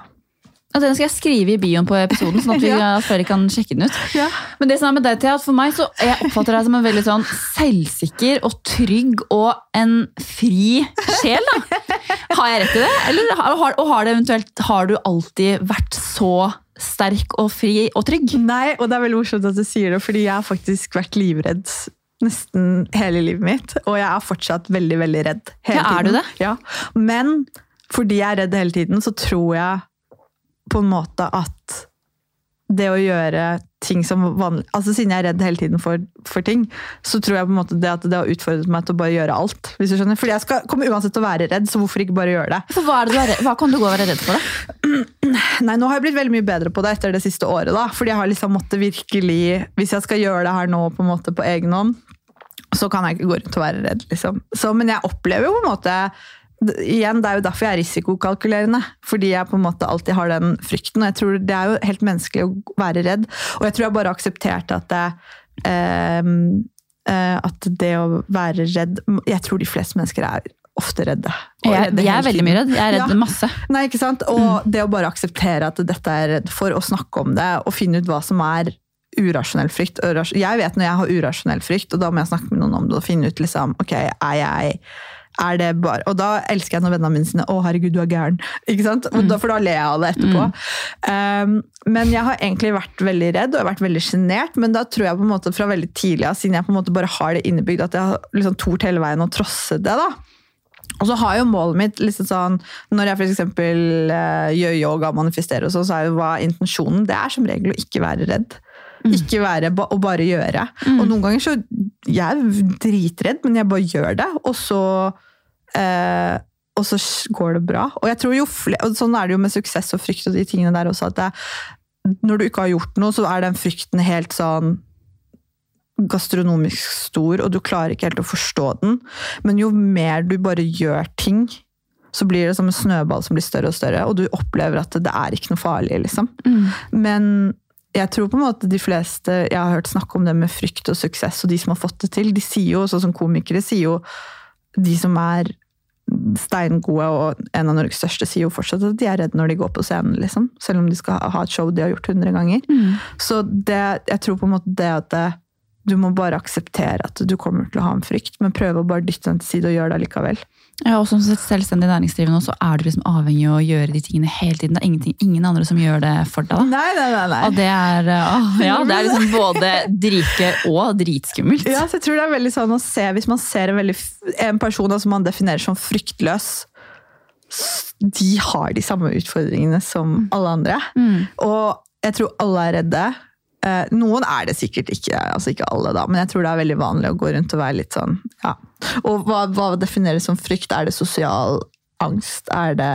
Og den skal jeg skrive i bioen på episoden, sånn at vi, Ja. flere kan sjekke den ut. ja. Men det som er med deg, Thea, at for meg så jeg oppfatter deg som en veldig sånn selvsikker og trygg og en fri sjel. da. Har jeg rett i det? Eller, har, og har, det eventuelt, har du alltid vært så sterk og fri og trygg? Nei, og det er veldig morsomt at du sier det, fordi jeg har faktisk vært livredd nesten hele livet mitt. Og jeg er fortsatt veldig, veldig redd hele Ja, er tiden. du det? Ja. Men fordi jeg er redd hele tiden, så tror jeg på en måte at det å gjøre ting som vanlig altså Siden jeg er redd hele tiden for, for ting, så tror jeg på en måte det at det har utfordret meg til å bare gjøre alt. hvis du skjønner. Fordi jeg skal, kommer uansett til å være redd, så hvorfor ikke bare gjøre det? For hva, det du redd- hva kan du gå og være redd for? da? Nei, nå har jeg blitt veldig mye bedre på det etter det siste året. da, Fordi jeg har liksom måttet virkelig Hvis jeg skal gjøre det her nå på en måte på egen hånd, så kan jeg ikke gå rundt og være redd. liksom. Så, men jeg opplever jo på en måte igjen, Det er jo derfor jeg er risikokalkulerende. Fordi jeg på en måte alltid har den frykten. og jeg tror Det er jo helt menneskelig å være redd. Og jeg tror jeg bare aksepterte at det, eh, eh, at det å være redd Jeg tror de fleste mennesker er ofte redde. Jeg, redde jeg er veldig mye redd. Jeg er redd Ja. masse. Nei, ikke sant? Og det å bare akseptere at dette er redd for, å snakke om det, og finne ut hva som er urasjonell frykt. Jeg vet når jeg har urasjonell frykt, og da må jeg snakke med noen om det og finne ut liksom, ok, er jeg er det bare, Og da elsker jeg når vennene mine sier 'Å, herregud, du er gæren'. Ikke sant? Og da, for da ler jeg av det etterpå. Um, men jeg har egentlig vært veldig redd og jeg har vært veldig sjenert. Men da tror jeg på en måte fra veldig tidlig av, siden jeg på en måte bare har det innebygd, at jeg har liksom tort hele veien å trosse det. da. Og så har jo målet mitt liksom sånn, Når jeg f.eks. Uh, gjør yoga og manifesterer, og sånn, så er jo hva intensjonen Det er som regel å ikke være redd. Ikke være og bare gjøre. Og noen ganger så Jeg er dritredd, men jeg bare gjør det. Og så eh, og så går det bra. Og jeg tror jo og Sånn er det jo med suksess og frykt og de tingene der også. at det, Når du ikke har gjort noe, så er den frykten helt sånn gastronomisk stor, og du klarer ikke helt å forstå den. Men jo mer du bare gjør ting, så blir det som en snøball som blir større og større, og du opplever at det er ikke noe farlig, liksom. Men jeg tror på en måte de fleste jeg har hørt snakke om det med frykt og suksess, og de som har fått det til, de sier jo, sånn som komikere sier jo De som er steingode, og en av Norges største, sier jo fortsatt at de er redde når de går på scenen, liksom. Selv om de skal ha et show de har gjort hundre ganger. Så det, jeg tror på en måte det at det, du må bare akseptere at du kommer til å ha en frykt, men prøve å bare dytte den til side og gjøre det allikevel. Ja, og som selvstendig næringsdrivende så er du liksom avhengig av å gjøre de tingene hele tiden. Det er ingenting, ingen andre som gjør det for deg. Nei, nei, nei. nei. Og det er, åh, ja, det er liksom både drike og dritskummelt. Ja, så jeg tror det er veldig sånn å se, Hvis man ser en, veldig, en person som som man definerer som fryktløs, de har de samme utfordringene som alle andre. Mm. Og jeg tror alle er redde. Eh, Noen er det sikkert ikke, altså ikke alle da, men jeg tror det er veldig vanlig å gå rundt og være litt sånn, ja. Og hva, hva defineres som frykt? Er det sosial angst? Er det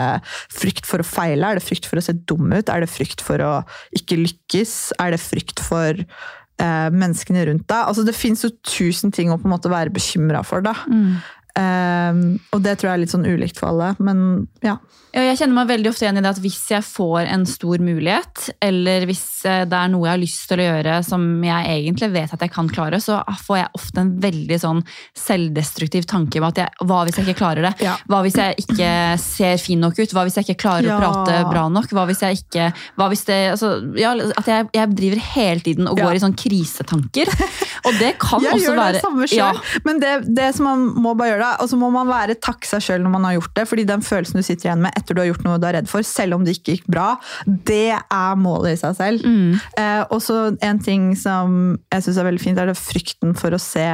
frykt for å feile? Er det frykt for å se dum ut? Er det frykt for å ikke lykkes? Er det frykt for eh, menneskene rundt deg? Altså det finnes jo tusen ting å på en måte være bekymra for da. Mm. Eh, og det tror jeg er litt sånn ulikt for alle, men ja. Ja, jeg kjenner meg veldig ofte igjen i det at hvis jeg får en stor mulighet, eller hvis eh, det er noe jeg har lyst til å gjøre som jeg egentlig vet at jeg kan klare, så får jeg ofte en veldig sånn selvdestruktiv tanke om at jeg, hva hvis jeg ikke klarer det? Ja. Hva hvis jeg ikke ser fin nok ut? Hva hvis jeg ikke klarer Ja. å prate bra nok? Hva hvis jeg ikke hva hvis det, altså, ja, At jeg, jeg driver hele tiden og går i sånn krisetanker. Og det kan Jeg også gjør være det samme sjøl, Ja. men det, det som man må bare gjøre da, og så må man være takk seg sjøl når man har gjort det, fordi den følelsen du sitter igjen med etter du har gjort noe du er redd for, selv om det ikke gikk bra, det er målet i seg selv. Mm. Eh, og så en ting som jeg syns er veldig fint, er det frykten for å se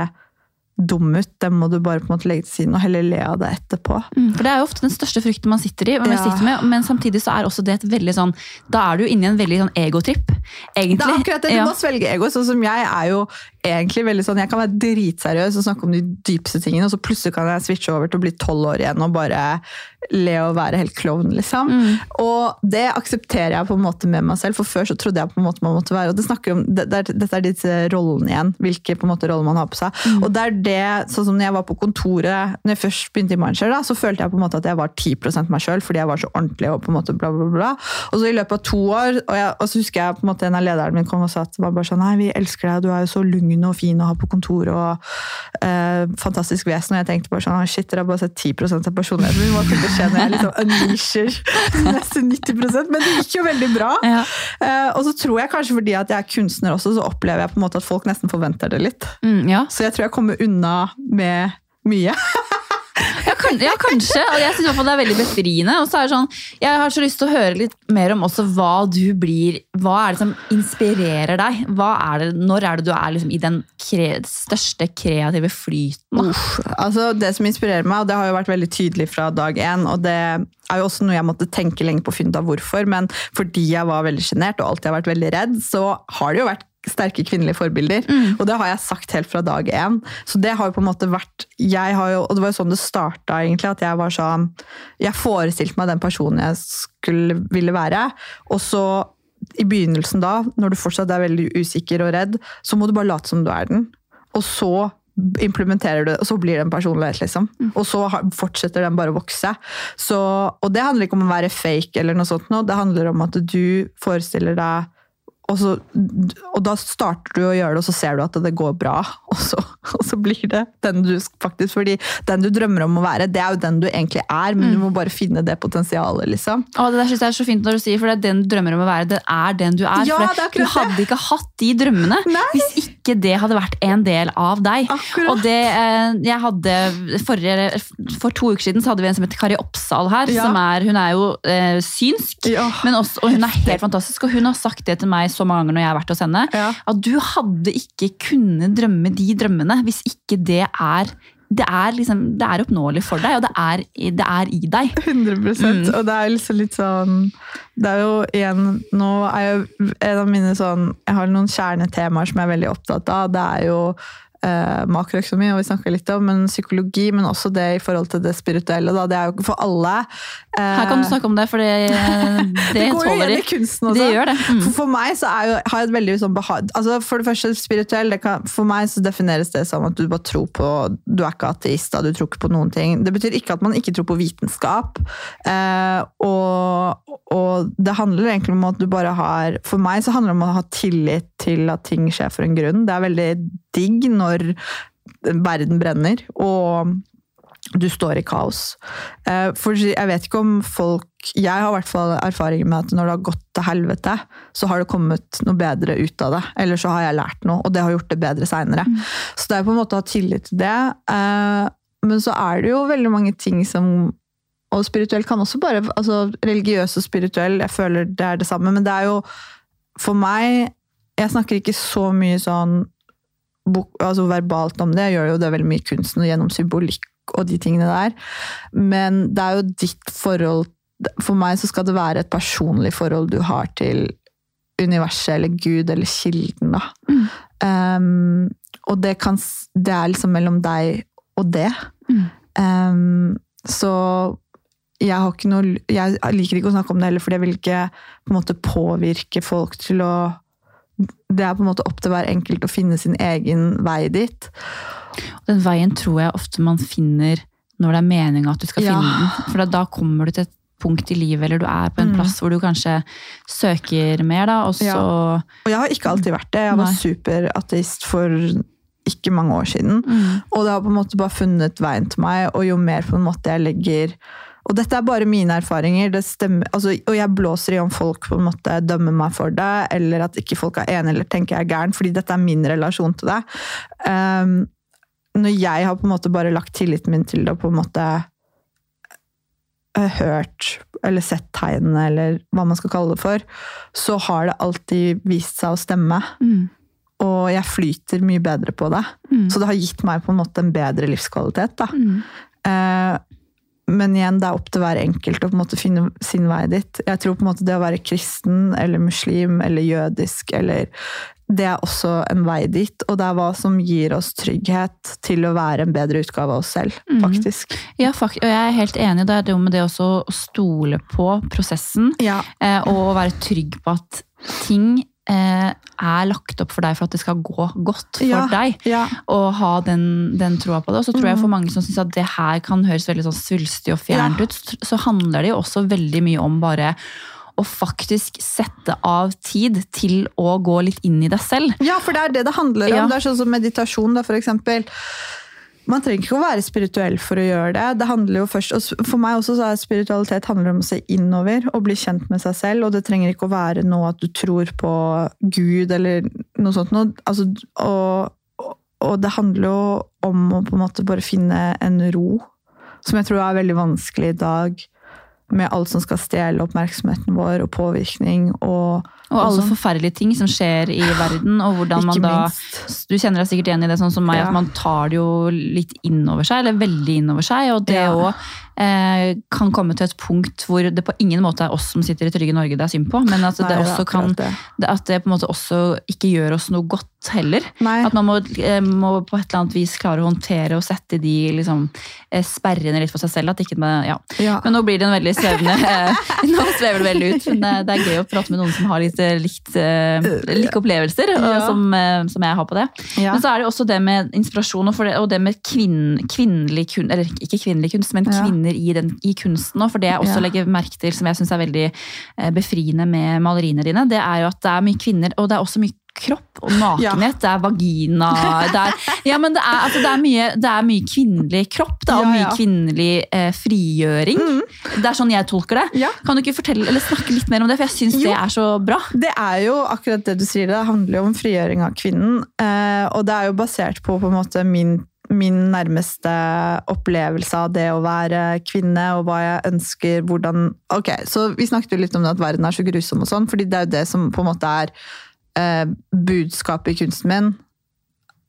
dum ut. Dem må du bare på en måte legge til siden og heller le av det etterpå. Mm, For Det er jo ofte den største frykten man sitter i, man Ja. sitter med, men samtidig så er også det et veldig sånn Da er du inne i en veldig sånn egotripp, egentlig. Det er akkurat det, Du Ja. må svelge ego. Sånn som jeg er jo egentlig veldig sånn, jeg kan være dritseriøs og snakke om de dypeste tingene, og så plutselig kan jeg switche over til å bli tolv år igjen og bare le og være helt klovn, liksom. Mm. Og det aksepterer jeg på en måte med meg selv, for før så trodde jeg på en måte man måtte være. og det snakker om, det, det er, Dette er disse rollene igjen, hvilke på en måte roller man har på seg. Mm. Og det er det, sånn som når jeg var på kontoret, når jeg først begynte i Mindshare, da, så følte jeg på en måte at jeg var 10% meg sjøl, fordi jeg var så ordentlig og på en måte bla, bla, bla. Og så i løpet av to år, og, jeg, og så husker jeg på en måte en av lederne min kom og sa at det var bare sånn, nei, vi elsker deg, du er jo så lugn og fin å ha på kontoret, og eh, fantastisk vesen. Og jeg tenkte bare sånn, shit, dere har bare sett 10% av personligheten min. Når jeg liksom unleasher nesten 90 Men det gikk jo veldig bra. Ja. Uh, og så tror jeg kanskje fordi at jeg er kunstner også, så opplever jeg på en måte at folk nesten forventer det litt. Mm, ja. Så jeg tror jeg kommer unna med mye. Ja, kan, ja, kanskje. Og jeg fall det er veldig befriende. Og så er det sånn, jeg har så lyst til å høre litt mer om også hva du blir Hva er det som inspirerer deg? Er det, når er det du er liksom i den kre, største kreative flyten? Uff, altså det som inspirerer meg, og det har jo vært veldig tydelig fra dag én, og det er jo også noe jeg måtte tenke lenge på å finne ut av hvorfor, men fordi jeg var veldig sjenert og alltid har vært veldig redd, så har det jo vært sterke kvinnelige forbilder. Og det har jeg sagt helt fra dag én. Så det har jo på en måte vært jeg har jo, Og det var jo sånn det starta, egentlig. At jeg var sånn Jeg forestilte meg den personen jeg skulle ville være. Og så i begynnelsen da, når du fortsatt er veldig usikker og redd, så må du bare late som du er den. Og så implementerer du det, og så blir det en personlighet, liksom. Og så fortsetter den bare å vokse. Så, og det handler ikke om å være fake, eller noe sånt, noe. det handler om at du forestiller deg og, så, og da starter du å gjøre det, og så ser du at det går bra. Og så, og så blir det den du faktisk Fordi den du drømmer om å være, det er jo den du egentlig er, men du må bare finne det potensialet, liksom. Å, det der synes jeg er så fint når du sier, for det er den du drømmer om å være. Det er den du er. Ja, for det du hadde ikke hatt de drømmene Nei. hvis ikke det hadde vært en del av deg. Akkurat. Og det, eh, jeg hadde, forrige, for to uker siden så hadde vi en som heter Kari Oppsal her. Ja. som er, Hun er jo eh, synsk, Ja. men også, og hun er helt fantastisk. Og hun har sagt det til meg så mange ganger når jeg har vært hos henne. Ja. At du hadde ikke kunnet drømme de drømmene hvis ikke det er det er, liksom, det er oppnåelig for deg, og det er, det er i deg. 100 Mm. Og det er liksom litt sånn Det er jo igjen Nå er jo en av mine sånn Jeg har noen kjernetemaer som jeg er veldig opptatt av. Det er jo eh, makroøkonomi, og vi snakka litt om, men psykologi, men også det i forhold til det spirituelle. Da. Det er jo for alle. Eh, Her kan du snakke om det, for det, det, det går jo igjen i kunsten også. Det gjør det. Mm. For, for meg så er jo, har jeg et veldig sånn behag altså For det første, spirituell, det kan, for meg så defineres det som at du bare tror på Du er ikke ateist, da, du tror ikke på noen ting. Det betyr ikke at man ikke tror på vitenskap. Eh, og, og det handler egentlig om at du bare har For meg så handler det om å ha tillit til at ting skjer for en grunn. Det er veldig digg når verden brenner. og du står i kaos. Eh, For jeg vet ikke om folk Jeg har i hvert fall erfaringer med at når det har gått til helvete, så har det kommet noe bedre ut av det. Eller så har jeg lært noe, og det har gjort det bedre seinere. Så det er på en måte å ha tillit til det. Eh, Men så er det jo veldig mange ting som Og spirituell kan også bare altså Religiøs og spirituell, jeg føler det er det samme, men det er jo For meg Jeg snakker ikke så mye sånn altså verbalt om det. Jeg gjør jo det veldig mye kunsten og gjennom symbolikk og de tingene der. Men det er jo ditt forhold For meg så skal det være et personlig forhold du har til universet eller Gud eller kilden, da. Mm. Um, og det, kan, det er liksom mellom deg og det. Mm. Um, så jeg har ikke noe Jeg liker ikke å snakke om det heller, for jeg vil ikke på en måte påvirke folk til å Det er på en måte opp til hver enkelt å finne sin egen vei dit. Den veien tror jeg ofte man finner når det er meninga at du skal Ja. finne den. For da, kommer du til et punkt i livet, eller du er på en Mm. plass hvor du kanskje søker mer, da, og så Ja. Og jeg har ikke alltid vært det. Jeg var superateist for ikke mange år siden. Mm. Og det har på en måte bare funnet veien til meg, og jo mer på en måte jeg legger Og dette er bare mine erfaringer, det stemmer, altså, og jeg blåser i om folk på en måte dømmer meg for det, eller at ikke folk er enige eller tenker jeg er gæren, fordi dette er min relasjon til det. Um, når jeg har på en måte bare lagt tilliten min til det, og på en måte eh, hørt eller sett tegnene, eller hva man skal kalle det for, så har det alltid vist seg å stemme. Mm. Og jeg flyter mye bedre på det. Mm. Så det har gitt meg på en måte en bedre livskvalitet. Da. Mm. Eh, men igjen, det er opp til hver enkelt å på en måte finne sin vei dit. Jeg tror på en måte det å være kristen eller muslim eller jødisk eller det er også en vei dit, og det er hva som gir oss trygghet til å være en bedre utgave av oss selv, faktisk. faktisk. Ja, fakt, og jeg er helt enig. Det er det med det også å stole på prosessen, Ja. eh, og være trygg på at ting er lagt opp for deg for at det skal gå godt for Ja. deg. ja. Og ha den, den troa på det. Og så tror jeg Mhm. for mange som syns at det her kan høres veldig sånn svulstig og fjernt Ja. ut, så handler det jo også veldig mye om bare å faktisk sette av tid til å gå litt inn i deg selv. Ja, for det er det det handler om. Det er sånn som meditasjon, da, for eksempel. Man trenger ikke å være spirituell for å gjøre det. Det handler jo først, og For meg også så er spiritualitet handler om å se innover og bli kjent med seg selv. Og det trenger ikke å være noe at du tror på Gud eller noe sånt. Noe. Altså, og, og det handler jo om å på en måte bare finne en ro, som jeg tror er veldig vanskelig i dag. Med alt som skal stjele oppmerksomheten vår, og påvirkning. Og, Og alle og forferdelige ting som skjer i verden, og hvordan man da minst. Du kjenner deg sikkert igjen i det, sånn som meg, Ja. at man tar det jo litt innover seg, eller veldig innover seg. Og det Ja. Eh, kan komme til et punkt hvor det på ingen måte er oss som sitter i trygge Norge det er synd på, men at det, Nei, er også kan, det. det- at det på en måte også ikke gjør oss noe godt heller. Nei. At man må, eh, må på et eller annet vis klare å håndtere og sette de liksom, eh, sperrene litt for seg selv. At ikke man, ja. Ja. Men nå blir det en veldig svevende Nå svever det veldig ut, men det, det er gøy å prate med noen som har litt likt, like opplevelser, og Ja. som, som jeg har på det. Men så er det også det med inspirasjon og, det, og det med kvinn, kvinnelig kunst, eller ikke kvinnelig kunst, men Ja. Kvinner i, den, i kunsten. For det jeg også Ja. legger merke til, som jeg syns er veldig eh, befriende med maleriene dine, det er jo at det er mye kvinner, og det er også mye kropp og nakenhet. Det er vagina det er, Ja, men det er, altså, det er, mye, det er mye kvinnelig kropp da, og mye ja. kvinnelig eh, frigjøring. Det er sånn jeg tolker det. Ja. Kan du ikke fortelle, eller snakke litt mer om det, for jeg syns det er så bra. Det er jo akkurat det du sier, det handler jo om frigjøring av kvinnen. Eh, og det er jo basert på på en måte min, min nærmeste opplevelse av det å være kvinne, og hva jeg ønsker, hvordan Ok, så vi snakket jo litt om det at verden er så grusom og sånn, fordi det er jo det som på en måte er eh, budskapet i kunsten min.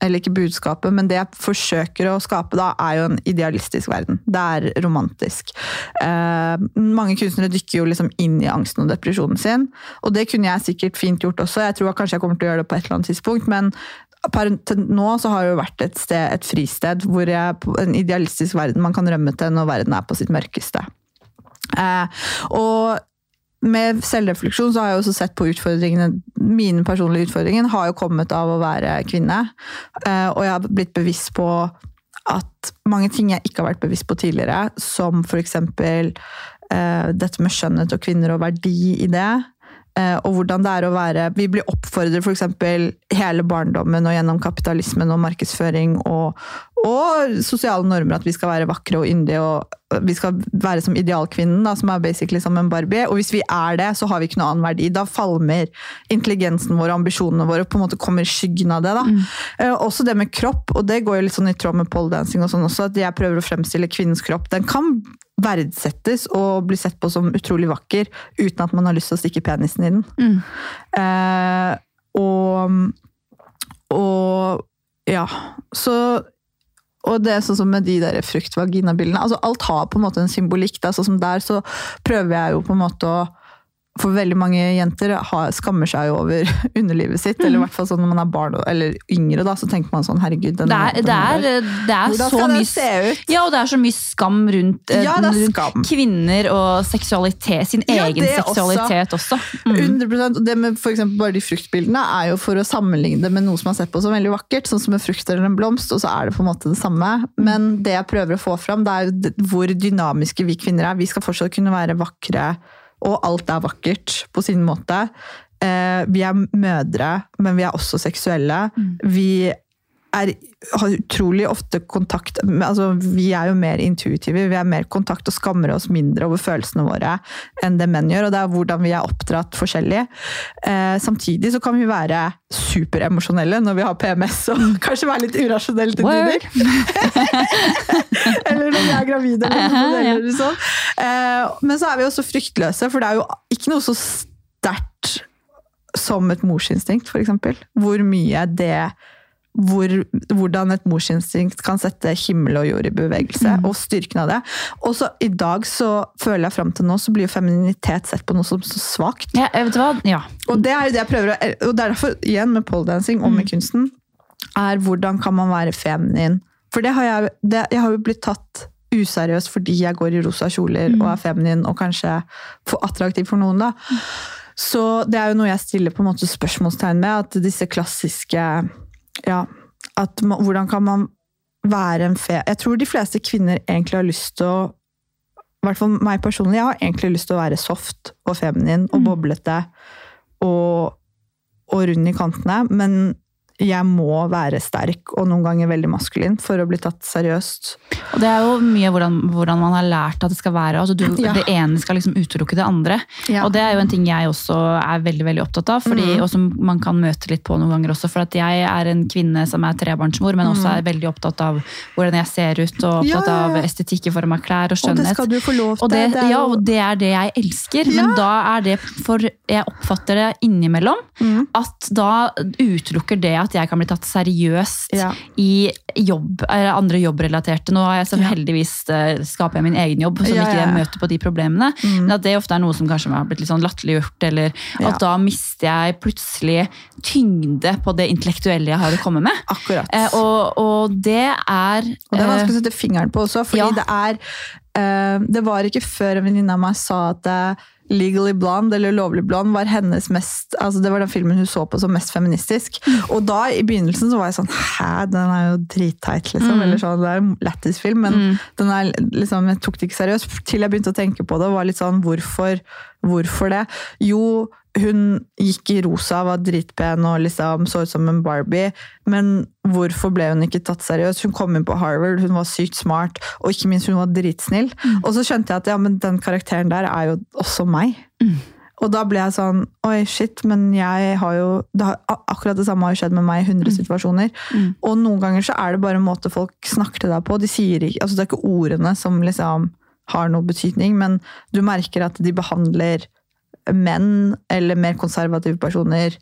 Eller ikke budskapet, men det jeg forsøker å skape da, er jo en idealistisk verden. Det er romantisk. Eh, mange kunstnere dykker jo liksom inn i angsten og depresjonen sin, og det kunne jeg sikkert fint gjort også. Jeg tror kanskje jeg kommer til å gjøre det på et eller annet tidspunkt, men per, nå så har det jo vært et sted, et fristed, hvor jeg, en idealistisk verden man kan rømme til når verden er på sitt mørkeste. Eh, og med selvrefleksjon så har jeg også sett på utfordringene Mine personlige utfordringer har jo kommet av å være kvinne. Eh, Og jeg har blitt bevisst på at mange ting jeg ikke har vært bevisst på tidligere, som f.eks. Eh, dette med skjønnhet og kvinner og verdi i det. Eh, Og hvordan det er å være Vi blir oppfordret f.eks. hele barndommen og gjennom kapitalismen og markedsføring og, og sosiale normer at vi skal være vakre og yndige og vi skal være som idealkvinnen, da, som er basically som en Barbie. Og hvis vi er det, så har vi ikke noe annen verdi. Da falmer intelligensen vår og ambisjonene våre på en måte kommer i skyggen av det. Da. Eh, også det med kropp, og det går jo litt sånn i tråd med poledancing og sånn også, at jeg prøver å fremstille kvinnens kropp. Den kan verdsettes og bli sett på som utrolig vakker uten at man har lyst til å stikke penisen i den. Mm. Uh, og, og ja, så og det er sånn som med de der frukt-vagina-bildene. altså Alt har på en måte en symbolikk. Sånn som der så prøver jeg jo på en måte å For veldig mange jenter har, skammer seg over underlivet sitt. Eller i hvert fall sånn når man er barn eller yngre, da, så tenker man sånn herregud den Det er, det er, det er så mye se ut? Ja, og det er så mye skam rundt, eh, Ja, det rundt skam. kvinner og seksualitet, sin Ja, egen seksualitet også. også. Mm. 100%, og det med for bare de fruktbildene er jo for å sammenligne det med noe som er sett på som veldig vakkert, sånn som en frukt eller en blomst, og så er det på en måte det samme. Men det jeg prøver å få fram, det er jo hvor dynamiske vi kvinner er. Vi skal fortsatt kunne være vakre, og alt er vakkert på sin måte. Eh, vi er mødre, men vi er også seksuelle. Vi er, har utrolig ofte kontakt altså Vi er jo mer intuitive, vi har mer kontakt og skammer oss mindre over følelsene våre enn det menn gjør. Og det er hvordan vi er oppdratt forskjellig. Eh, samtidig så kan vi være superemosjonelle når vi har PMS, og kanskje være litt urasjonelle til tider. eller når vi er gravide. Eller, noe eller sånn. Eh, men så er vi også fryktløse, for det er jo ikke noe så sterkt som et morsinstinkt, f.eks. Hvor mye det hvor, hvordan et morsinstinkt kan sette himmel og jord i bevegelse, og styrken av det. Og så i dag så føler jeg fram til nå, så blir jo femininitet sett på noe som så svakt. Ja, vet du hva? Ja. Og det er jo det jeg prøver å, og det er derfor, igjen med poledancing og med kunsten, er hvordan kan man være feminin? For det har jeg, det, jeg har jo blitt tatt useriøst fordi jeg går i rosa kjoler og er feminin og kanskje for attraktiv for noen. da. Så det er jo noe jeg stiller på en måte spørsmålstegn med, at disse klassiske ja, at man, Hvordan kan man være en fe... Jeg tror de fleste kvinner egentlig har lyst til å I hvert fall meg personlig, jeg har egentlig lyst til å være soft og feminin og boblete og, og rund i kantene, men jeg må være sterk og noen ganger veldig maskulin for å bli tatt seriøst. Og det er jo mye hvordan, hvordan man har lært at det skal være. Altså du, Ja. Det ene skal liksom utelukke det andre. Ja. Og det er jo en ting jeg også er veldig veldig opptatt av, fordi, Mm. og som man kan møte litt på noen ganger også. For at jeg er en kvinne som er trebarnsmor, men også er veldig opptatt av hvordan jeg ser ut, og Mm. Opptatt ja, av estetikk i form av klær og skjønnhet. Og det skal du få lov til. Og det, det ja, og det er det jeg elsker, men da er det for Jeg oppfatter det innimellom Mm. at da utelukker det at jeg kan bli tatt seriøst Ja. i jobb, eller andre jobbrelaterte. Nå har jeg så heldigvis eh, skaper jeg min egen jobb, som ikke møter på de problemene. Mm. Men at det ofte er noe som kanskje har blitt litt sånn latterliggjort, eller at da mister jeg plutselig tyngde på det intellektuelle jeg har å komme med. Akkurat. Eh, og, og det er Og det er eh, vanskelig å sette fingeren på også, fordi det er eh, Det var ikke før en venninne av meg sa at eh, Legally Blonde, eller Lovlig blond, var hennes mest altså Det var den filmen hun så på som mest feministisk. Og da i begynnelsen så var jeg sånn Hæ, den er jo dritteit, liksom. Mm. Eller sånn, det er en lættis film, men Mm. den er, liksom, jeg tok det ikke seriøst. Til jeg begynte å tenke på det, var litt sånn Hvorfor, hvorfor det? Jo, hun gikk i rosa, var dritpen og liksom så ut som en Barbie. Men hvorfor ble hun ikke tatt seriøst? Hun kom inn på Harvard, hun var sykt smart, og ikke minst hun var dritsnill. Og så skjønte jeg at ja, men den karakteren der er jo også meg. Mm. Og da ble jeg sånn Oi, shit, men jeg har jo det har, Akkurat det samme har skjedd med meg i 100 situasjoner. Mm. Og noen ganger så er det bare en måte folk snakker til deg på. De sier ikke, altså Det er ikke ordene som liksom har noe betydning, men du merker at de behandler menn eller mer konservative personer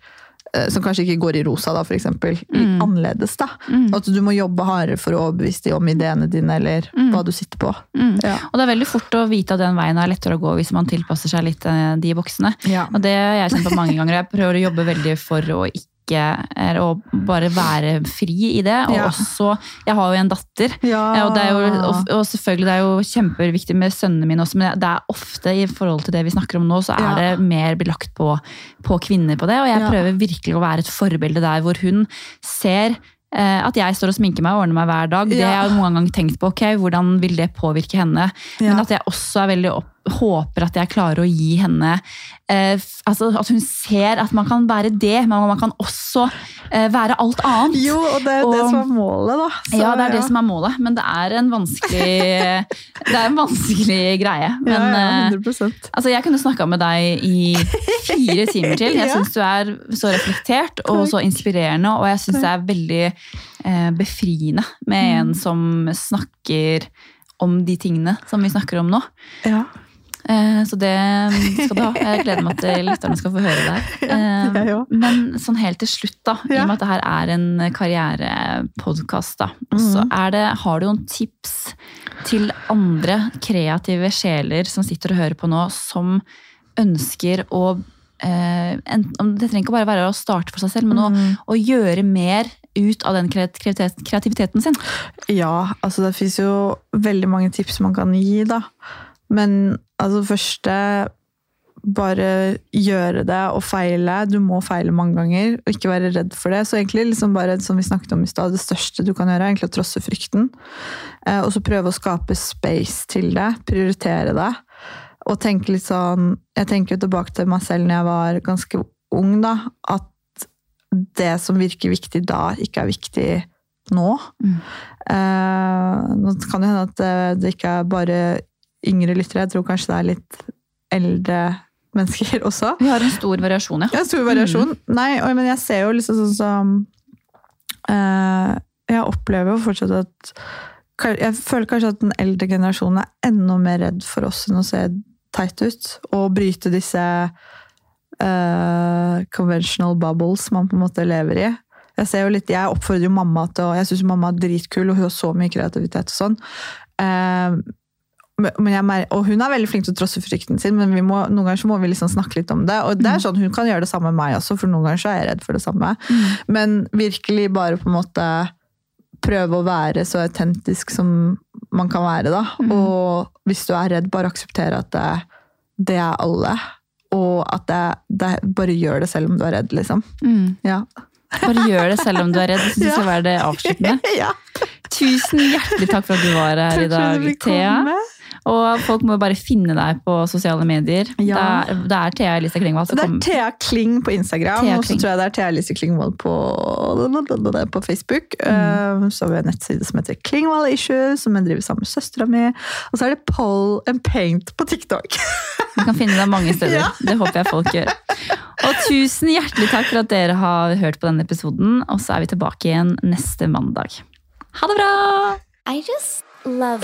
eh, som kanskje ikke går i rosa, da, eksempel, Mm. annerledes. da. mm, at du må jobbe hardere for å overbevise dem om ideene dine, eller Mm. hva du sitter på. mm. Ja. Og det er veldig fort å vite at den veien er lettere å gå hvis man tilpasser seg litt eh, de boksene. Ja. Og det har jeg kjent på mange ganger. Jeg prøver å jobbe veldig for å ikke er å bare være fri i det. Og Ja. også, jeg har jo en datter. Ja. Ja, og, det er jo, og, og selvfølgelig det er jo kjempeviktig med sønnene mine også, men det er ofte i forhold til det vi snakker om nå, så er Ja. det mer belagt på, på kvinner på det. Og jeg prøver virkelig å være et forbilde der hvor hun ser eh, at jeg står og sminker meg og ordner meg hver dag. Det har jeg noen gang tenkt på. ok, Hvordan vil det påvirke henne? Men at jeg også er veldig opp, håper at jeg klarer å gi henne eh, altså At hun ser at man kan være det, men man kan også eh, være alt annet. Jo, og det er jo det som er målet, da. Så, ja, det er det som er målet, men det er en vanskelig, det er en vanskelig greie. Men ja, ja, eh, altså, jeg kunne snakka med deg i fire timer til. Jeg Ja. syns du er så reflektert og så inspirerende, og jeg syns det er veldig eh, befriende med Mm. en som snakker om de tingene som vi snakker om nå. Ja. Eh, Så det skal du ha. Jeg gleder meg til lytterne skal få høre det Eh. Men sånn helt til slutt, da, i og med at det her er en karrierepodkast, så er det, har du noen tips til andre kreative sjeler som sitter og hører på nå, som ønsker å eh, Det trenger ikke bare være å starte for seg selv, men å, Mm. å gjøre mer ut av den kreativiteten sin. Ja, altså det fins jo veldig mange tips man kan gi, da. Men altså første Bare gjøre det og feile. Du må feile mange ganger, og ikke være redd for det. Så egentlig liksom bare, som vi snakket om i sted, det største du kan gjøre, er egentlig å trosse frykten. Eh, og så prøve å skape space til det. Prioritere det. Og tenke litt sånn Jeg tenker tilbake til meg selv når jeg var ganske ung, da. At det som virker viktig da, ikke er viktig nå. Mm. Eh, nå kan det hende at det, det ikke er bare yngre lyttere. Jeg tror kanskje det er litt eldre mennesker også. Vi har en stor variasjon, ja. Ja, stor variasjon. Nei, og- men jeg ser jo liksom sånn som uh, Jeg opplever jo fortsatt at Jeg føler kanskje at den eldre generasjonen er enda mer redd for oss enn å se teit ut. Og bryte disse uh, conventional bubbles man på en måte lever i. Jeg litt, jeg oppfordrer jo mamma til å Jeg syns mamma er dritkul, og hun har så mye kreativitet og sånn. Men jeg, og hun er veldig flink til å trosse frykten sin, men vi må, noen ganger så må vi liksom snakke litt om det. Og det er sånn, Hun kan gjøre det samme med meg også, for noen ganger så er jeg redd for det samme. Men virkelig bare på en måte prøve å være så autentisk som man kan være. da. Mm. Og hvis du er redd, bare akseptere at det, det er alle. Og at det, det, bare gjør det selv om du er redd, liksom. Mm. Ja. Bare gjør det selv om du er redd. Det jeg skal være det avsluttende. ja. Tusen hjertelig takk for at du var her i Takk at dag, Thea. Og folk må bare finne deg på sosiale medier. Ja. Det, er, det er Thea Elise Klingvall Det er. Thea Kling på Instagram, og så tror jeg det er Thea Elise Klingvold på, på Facebook. Mm. Eh, Så har vi en nettside som heter Klingvold Issue, som jeg driver sammen med søstera mi. Og så er det Poll and Paint på TikTok. Du kan finne deg mange steder. Ja. Det håper jeg folk gjør. Og tusen hjertelig takk for at dere har hørt på denne episoden. Og så er vi tilbake igjen neste mandag. Ha det bra! I just love